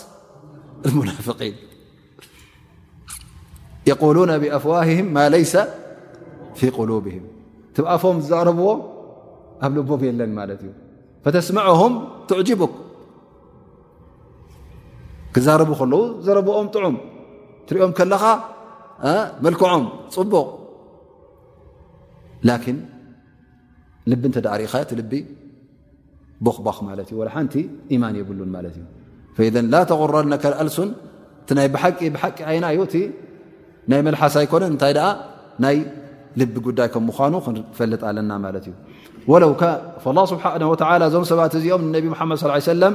ሙናፍቒን የقሉና ብኣፍዋህም ማ ለይሰ ፊ قሉብህም እቲ ብኣፎም ዝዛረብዎ ኣብ ልቦም የለን ማለት እዩ ፈተስምዐም ትዕጅቡክ ክዛረቡ ከለዉ ዘረብኦም ጥዑም ትሪኦም ከለኻ መልክዖም ፅቡቕ ላኪን ልቢ እንተ ዳኣ ርኢኻዮ እቲ ልቢ ቦኽቧኽ ማለት እዩ ሓንቲ ኢማን የብሉን ማለት እዩ ላ ተغረነ ኣልሱን እቲ ናይ ብሓቂ ብሓቂ ዓይና እዩ እቲ ናይ መልሓስ ኣይኮነን እንታይ ኣ ናይ ልቢ ጉዳይ ከም ምኳኑ ክንፈልጥ ኣለና ማለት እዩ ስብሓ እዞም ሰባት እዚኦም ንነቢ ሓመድ ሰለም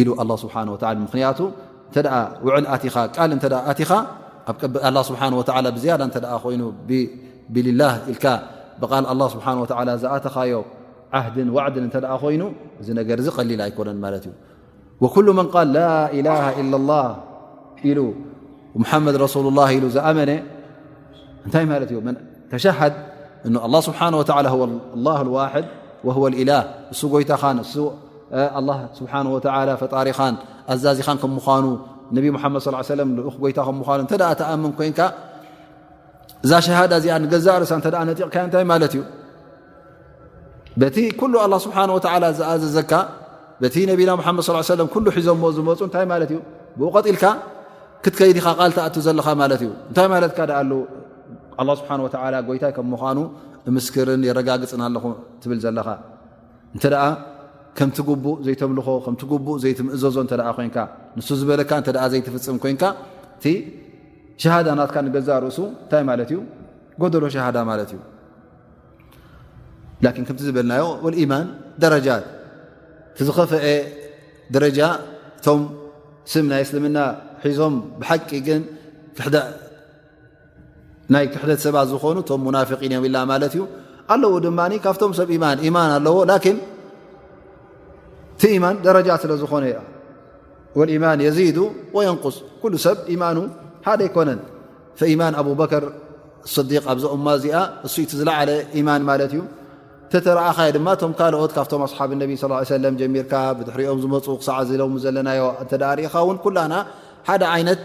ኢሉ ኣላ ስብሓን ወላ ምኽንያቱ እተ ውዕል ኣቲኻ ቃል እተ ኣቲኻ ኣላ ስብሓን ወላ ብዝያዳ እተ ኮይኑ ብቢልላ ኢልካ ብቃል ኣላ ስብሓን ወላ ዝኣተኻዮ ዓህድን ዋዕድን እተ ኮይኑ እዚ ነገር እዚ ቀሊል ኣይኮነን ማለት እዩ ወኩሉ መን ቃል ላኢላሃ ኢላ ላ ኢሉ ሙሓመድ ረሱሉ ላ ኢሉ ዝኣመነ እንታይ ማለት እዩ ተሸሃድ እ ኣላ ስብሓን ወተላ ላ ዋሕድ ወወ ልኢላህ እሱ ጎይታኻን እሱ ኣላ ስብሓን ወተላ ፈጣሪኻን ኣዛዚኻን ከም ምኳኑ ነቢ ሙሓመድ ስ ሰለም ልኡኽ ጎይታ ከም ምኳኑ እንተ ተኣምን ኮይንካ እዛ ሸሃዳ እዚኣ ንገዛእ ርእሳ እተ ነጢቕካዮ እንታይ ማለት እዩ በቲ ኩሉ ኣላ ስብሓን ወተላ ዝኣዘዘካ በቲ ነቢና ሓመድ ስ ሰለ ኩሉ ሒዞሞ ዝመፁ እንታይ ማለት እዩ ብኡ ቐጢልካ ክትከይዲ ኻ ቃል ትኣት ዘለኻ ማለት እዩ እንታይ ማለትካ ኣ ኣላ ስብሓን ወተላ ጎይታይ ከም ምዃኑ እምስክርን የረጋግፅን ኣለኹ ትብል ዘለኻ እንተ ደኣ ከምቲ ጉቡእ ዘይተምልኾ ከምቲ ጉቡእ ዘይትምእዘዞ እተ ኮንካ ንሱ ዝበለካ እተ ዘይትፍፅም ኮንካ እቲ ሸሃዳ ናትካ ንገዛ ርእሱ እንታይ ማለት እዩ ጎደሎ ሸሃዳ ማለት እዩ ላኪን ከምቲ ዝበልናዮ ወልኢማን ደረጃት እቲ ዝኸፍአ ደረጃ እቶም ስም ናይ እስልምና ሒዞም ብሓቂ ግን ናይ ክሕደት ሰባት ዝኾኑ እቶም ሙናፍቒን እዮም ኢልና ማለት እዩ ኣለዎ ድማ ካብቶም ሰብ ኢማን ኢማን ኣለዎ ላኪን እቲ ኢማን ደረጃ ስለ ዝኾነ ወልኢማን የዚዱ ወየንቁስ ኩሉ ሰብ ኢማኑ ሓደ ኣይኮነን ፈኢማን ኣቡበከር ስዲቅ ኣብዛ እማ እዚኣ እሱ እቲ ዝለዓለ ኢማን ማለት እዩ ተተረኣኻዮ ድማ እቶም ካልኦት ካብቶም ኣስሓብ ነቢ ስ ሰለም ጀሚርካ ብድሕሪኦም ዝመፁ ክሳዕ ዝለሙ ዘለናዮ እንተ ርእኻ እውን ኩላና ሓደ ዓይነት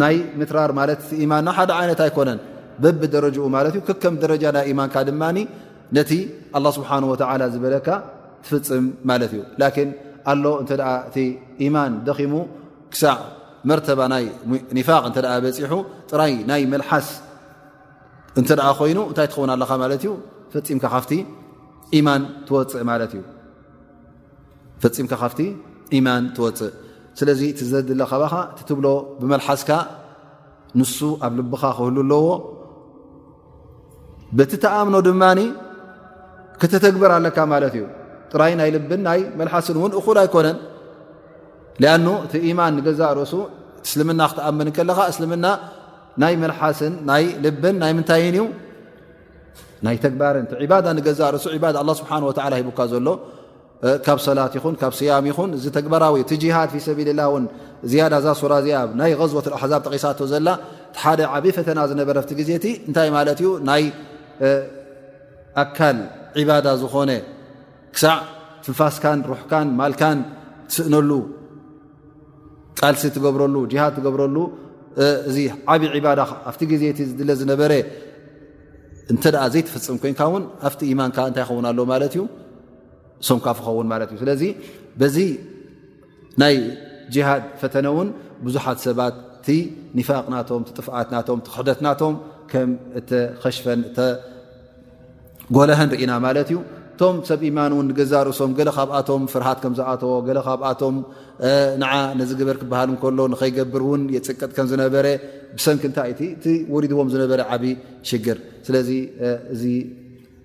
ናይ ምትራር ማለት እቲ ኢማንና ሓደ ዓይነት ኣይኮነን በብደረጅኡ ማለት እዩ ክከም ደረጃ ናይ ኢማንካ ድማ ነቲ ኣላ ስብሓን ወተላ ዝበለካ ትፍፅም ማለት እዩ ላኪን ኣሎ እንተ እቲ ኢማን ደኺሙ ክሳዕ መርተባ ናይ ኒፋቅ እንተ በፂሑ ጥራይ ናይ መልሓስ እንተ ኮይኑ እንታይ ትኸውን ኣለኻ ማለት እዩ ፈፂምካ ካፍቲ ኢማን ትወፅእ ማለት እዩ ፈፂምካ ካፍቲ ኢማን ትወፅእ ስለዚ እቲ ዘድለ ካባኻ እቲ ትብሎ ብመልሓስካ ንሱ ኣብ ልብኻ ክህሉ ኣለዎ በቲ ተኣምኖ ድማ ክተተግብር ኣለካ ማለት እዩ ጥራይ ናይ ልብን ናይ መልሓስን እውን እኹል ኣይኮነን ኣኑ እቲ ኢማን ንገዛእ ርእሱ እስልምና ክትኣምን ከለኻ እስልምና ናይ መልሓስን ናይ ልብን ናይ ምንታይን እዩ ናይ ተግባርን ቲ ባዳ ንገዛእ ርእሱ ባዳ ስብሓ ሂቡካ ዘሎ ካብ ሰላት ይኹን ካብ ስያም ይኹን እዚ ተግባራዊ እቲ ጅሃድ ፊ ሰቢልላ ን ዝያዳ እዛ ሱራ እዚኣ ናይ غዝወት ኣሕዛብ ጠቂሳቶ ዘላ ሓደ ዓብዪ ፈተና ዝነበረ ቲ ግዜ እቲ እንታይ ማለት እዩ ናይ ኣካል ዒባዳ ዝኾነ ክሳዕ ትንፋስካን ሩሕካን ማልካን ትስእነሉ ቃልሲ ትገብረሉ ጅሃድ ትገብረሉ እዚ ዓብዪ ዒባዳ ኣብቲ ግዜ እቲ ዝድለ ዝነበረ እንተ ዘይትፍፅም ኮይንካ ውን ኣብቲ ኢማንካ እንታይ ይኸውን ኣሎ ማለት እዩ ሰንኳፍ ኸውን ማለት እዩ ስለዚ በዚ ናይ ጅሃድ ፈተነ እውን ብዙሓት ሰባት እቲ ኒፋቅ ናቶም ጥፍኣት ናቶም ክሕደት ናቶም ከም እተኸሽፈን እተጎለሀን ርኢና ማለት እዩ እቶም ሰብ ኢማን እውን ገዛ ርእሶም ገለ ካብኣቶም ፍርሃት ከም ዝኣተዎ ገለ ካብኣቶም ንዓ ነዚ ግበር ክበሃል እንከሎ ንኸይገብር እውን የፅቅጥ ከም ዝነበረ ብሰንኪ እንታይ እቲ እቲ ወሪድዎም ዝነበረ ዓብዪ ሽግር ስለዚ እዚ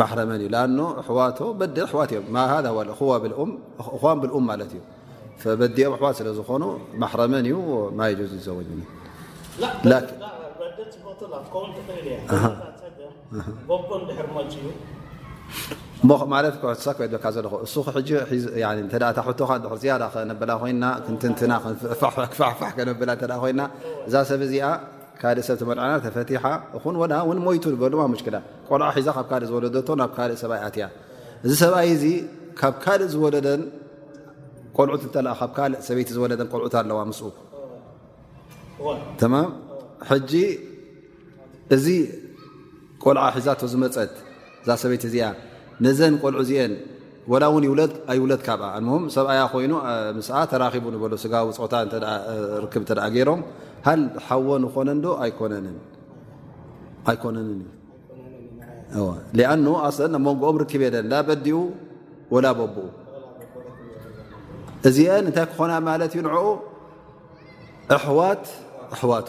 ማሕረመን እዩ ኣ ኣሕዋቶ በዲ ኣሕዋት እዮም ዋ ብል ማለት እዩ በዲኦም ኣሕዋት ስለ ዝኾኑ ማሕረመን እዩ ማይ ጁዝ ይዘወጅ ማለት ክሕትሳ ክበካ ዘለኹ እሱ ታሕቶኻ ዝያዳ ከነብላ ኮይና ክንትንትና ክፋሕፋሕ ከነብላ ኮይና እዛ ሰብ እዚኣ ካልእ ሰብ ተመልዓና ተፈቲሓ እኹን ወላ እውን ሞይቱ ንበር ድማ ምሽክላ ቆልዓ ሒዛ ካብ ካልእ ዝወለደቶ ናብ ካልእ ሰብኣይ ኣትያ እዚ ሰብኣይ እዚ ካብ ካልእ ዝወለደን ቆልዑት እተ ካብ ካልእ ሰበይቲ ዝወለደን ቆልዑት ኣለዋ ምስ ተማም ሕጂ እዚ ቆልዓ ሒዛቶ ዝመጸት እዛ ሰበይቲ እዚኣ ነዘን ቆልዑ እዚኤን ወላ እውን ይውለድ ኣይውለድ ካብኣ ኣንሆም ሰብኣያ ኮይኑ ምስኣ ተራኺቡ ንበሎ ስጋዊ ፆታ ርክብ እተ ገይሮም ሃል ሓዎ ንኾነንዶ ኣይኮነንን ኣይኮነንን እዩ ሊኣኑ ኣሰን ኣብ መንጎኦም ርክብ የለን ላ በዲኡ ወላ በብኡ እዚአን እንታይ ክኾና ማለት እዩ ንዕኡ ኣሕዋት ኣሕዋቱ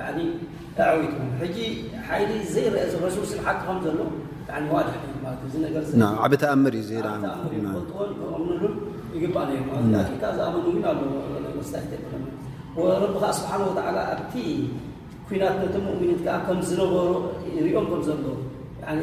ያኒ ኣዕዊትኩም ሕጂ ሓይሊ ዘይረኣ ዘሎ ሰብ ስብ ሓቂ ከም ዘሎ ያኒ ዋድሕ ነይሩ ማለት እዩ እዚ ነገር እዚ ናም ዓቢ ተኣምር እዩ እዚ ዓቢ ተኣምር እዩ ክፈልጥዎን ክኣምኑሉን ይግባእ ነይሩ ማለት እዩ ላኪን ከኣ ዝኣመኑ እውን ኣሎ ወስታይት ኣይኮነን ወረቢ ከኣ ስብሓን ወተዓላ ኣብቲ ኩናት ነቶም ሙእሚኒት ከኣ ከም ዝነበሩ ይሪኦም ከም ዘሎ ያኒ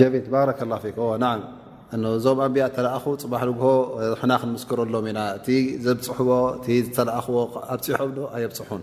ጀሚል ባረከ ላ ፊክ እወ ናዓ እዞም ኣንቢያ ተለኣኹ ፅባሕ ንግሆ ንሕና ክንምስክረሎም ኢና እቲ ዘብፅሕዎ እቲ ዝተለኣኽዎ ኣብፅሖም ዶ ኣየብፅሑን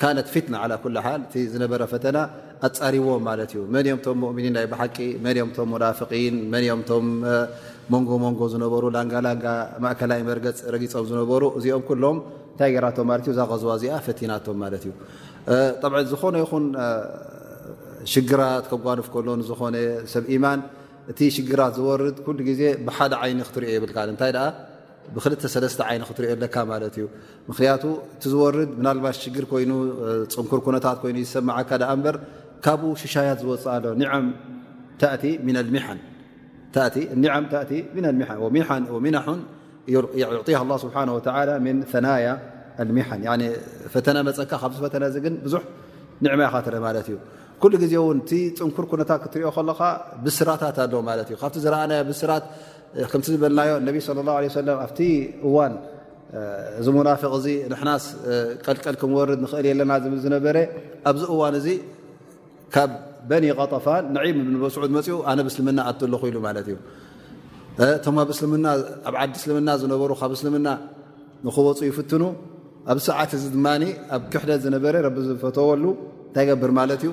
ካነት ፊትና ዓላ ኩል ሓል እቲ ዝነበረ ፈተና ኣጻሪዎም ማለት እዩ መን እዮም ቶም ሙእምኒን ናይ ብሓቂ መን እዮም ቶም ሙናፍቒን መን እዮም ቶም መንጎ መንጎ ዝነበሩ ላንጋላንጋ ማእከላይ መርገጽ ረጊጾም ዝነበሩ እዚኦም ኩሎም እንታይ ገራቶም ማለት እዩ እዛ ቐዝዋ እዚኣ ፈቲናቶም ማለት እዩ ጠብዐ ዝኾነ ይኹን ሽግራት ከጓንፍ ከሎ ንዝኾነ ሰብ ኢማን እቲ ሽግራት ዝወርድ ኩሉ ግዜ ብሓደ ዓይኒ ክትሪኦ የብልካ እንታይ ደኣ ብክልተ ሰለስተ ዓይነ ክትሪኦ ኣለካ ማለት እዩ ምክንያቱ እቲ ዝወርድ ምናልባሽ ሽግር ኮይኑ ፅንኩር ኩነታት ኮይኑ ዝሰማዓካ ዳኣ እምበር ካብኡ ሽሻያት ዝወፅእ ኣሎ ኒዓም ታእቲ ሚን ልሚሓን ታእቲ ኒዓም ታእቲ ሚን ልሚሓን ወሚሓን ወሚናሑን ይዕጢሃ ላ ስብሓን ወተላ ምን ፈናያ ልሚሓን ፈተና መፀካ ካብዚ ፈተና እዚ ግን ብዙሕ ኒዕማ ኢካ ትርኢ ማለት እዩ ኩሉ ግዜ እውን እቲ ፅንኩር ኩነታት ክትሪኦ ከለካ ብስራታት ኣሎ ማለት እዩ ካብቲ ዝረኣናዮ ብስራት ከምቲ ዝበልናዮ ነቢ صለ ላه ለ ሰለም ኣብቲ እዋን እዚ ሙናፍቅ እዚ ንሕናስ ቀልቀል ክንወርድ ንኽእል የለና ዝብል ዝነበረ ኣብዚ እዋን እዚ ካብ በኒ ቐጠፋን ንዒም ብንበስዑድ መፅኡ ኣነ ብስልምና ኣት ኣለኹ ኢሉ ማለት እዩ እቶም ኣብ እስልምና ኣብ ዓዲ እስልምና ዝነበሩ ካብ እስልምና ንክወፁ ይፍትኑ ኣብ ሰዓት እዚ ድማ ኣብ ክሕደት ዝነበረ ረቢ ዝፈተወሉ እንታይ ገብር ማለት እዩ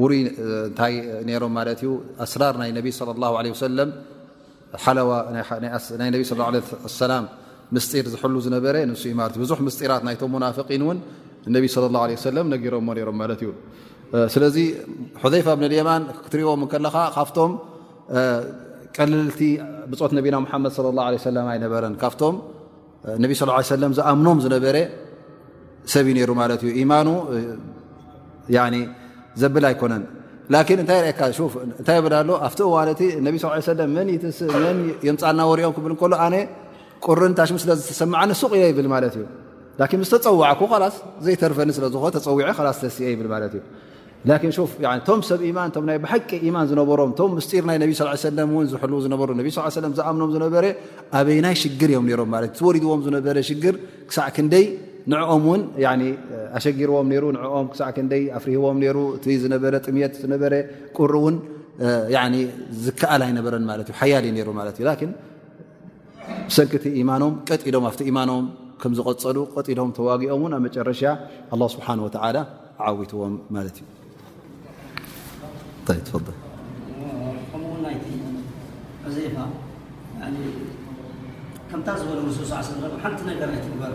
ውሩይ እንታይ ነይሮም ማለት እዩ ኣስራር ናይ ነቢ صለ ላه ለ ወሰለም ሓለዋ ናይ ነቢ ስ ሰላም ምስጢር ዝሕሉ ዝነበረ ንሱ እዩ ማለት እዩ ብዙሕ ምስጢራት ናይቶም ሙናፍቒን እውን ነቢ ስለ ላه ለ ሰለም ነጊሮሞ ነይሮም ማለት እዩ ስለዚ ሑዘይፋ ብን ልየማን ክትሪእዎም ከለኻ ካብቶም ቀልልቲ ብፆት ነቢና ሙሓመድ ለ ላه ለ ሰለም ኣይነበረን ካብቶም ነቢ ስ ሰለም ዝኣምኖም ዝነበረ ሰብ ዩ ነሩ ማለት እዩ ኢማኑ ዘብል ኣይኮነን ላን እንታይ ርእካ እንታይ ብል ኣሎ ኣብቲ እዋን እቲ ነቢ ስ ሰለ መን የምፃልና ወሪኦም ክብል ከሎ ኣነ ቁርን ታሽሚ ስለ ዝተሰምዓኒ ሱቕ እየ ይብል ማለት እዩ ን ምስ ተፀዋዕኩ ላስ ዘይተርፈኒ ስለዝኾ ተፀዊዐ ላስ ተስየ ይብል ማለት እዩ ላኪን ሹፍ እቶም ሰብ ኢማን እቶም ናይ ብሓቂ ኢማን ዝነበሮም እቶም ምስጢር ናይ ነቢ ስ ሰለም እውን ዝሕልው ዝነበሩ ነቢ ስ ሰለም ዝኣምኖም ዝነበረ ኣበይ ናይ ሽግር እዮም ነሮም ማለት እቲወሪድዎም ዝነበረ ሽግር ክሳዕ ክንደይ ንኦም እውን ኣሸጊርዎም ነይሩ ንኦም ክሳዕ ክንደይ ኣፍሪህዎም ነይሩ እቲ ዝነበረ ጥምት ዝነበረ ቁሪ እውን ዝከኣል ኣይነበረን ማለት እዩ ሓያል እዩ ነሩ ማለት እዩ ብሰንኪቲ ኢማኖም ቀጥ ኢሎም ኣብቲ ኢማኖም ከም ዝቐፀሉ ቀጥ ኢሎም ተዋጊኦም ውን ኣብ መጨረሻ ኣላ ስብሓን ወተዓላ ዓዊትዎም ማለት እዩ ትፈል ከምታ ዝበሉ ሱ ሓንቲ ነገር ኣይትግበር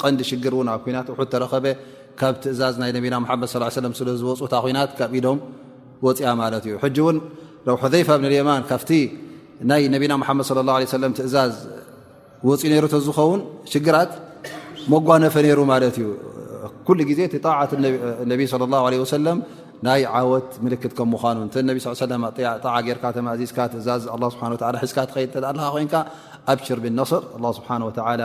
ቐንዲ ሽግር ውን ኣብ ኩናት ሑድ ተረኸበ ካብ ትእዛዝ ናይ ነቢና ሓመድ ص ሰለ ስለ ዝወፁ እታ ኩናት ካብ ኢዶም ወፅያ ማለት እዩ ሕጂ እውን ሕዘይፋ ብ የማን ካብቲ ናይ ነቢና ሓመድ صለ ه ለ ሰለም ትእዛዝ ወፅ ነይሩ ተዝኸውን ሽግራት መጓነፈ ነይሩ ማለት እዩ ኩሉ ግዜ እቲ ጣዓት ነቢ صለ ላه ለ ወሰለም ናይ ዓወት ምልክት ከም ምኳኑ እተ ነቢ ስ ሰለ ጣዓ ጌርካ ተማእዚዝካ ትእዛዝ ስብሓ ሒዝካ ትኸይድ ተ ኣለካ ኮይንካ ኣብሽር ብነስር ስብሓ ወላ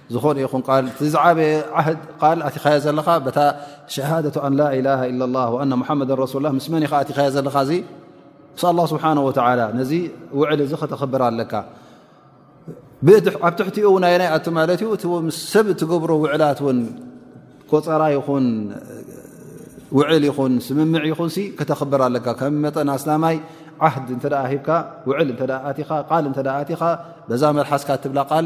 ዝኾነ ይኹን ቃል እቲ ዝዓበየ ዓህድ ቃል ኣቲኻዮ ዘለኻ በታ ሸሃደቱ ኣን ላኢላሃ ኢላ ላ ኣና ሙሓመድን ረሱሉላ ምስ መን ኢኻ ኣቲኻዮ ዘለኻ እዚ ምስ ኣላ ስብሓን ወተዓላ ነዚ ውዕል እዚ ከተኽብር ኣለካ ኣብ ትሕቲኡ እውን ኣየናይ ኣቲ ማለት እዩ እቲ ምስ ሰብ እትገብሮ ውዕላት እውን ቆፀራ ይኹን ውዕል ይኹን ስምምዕ ይኹን ሲ ከተኽብር ኣለካ ከም መጠን ኣስላማይ ዓህድ እንተ ሂብካ ውዕል እተ ኣቲኻ ቃል እተ ኣቲኻ በዛ መልሓስካ እትብላ ቃል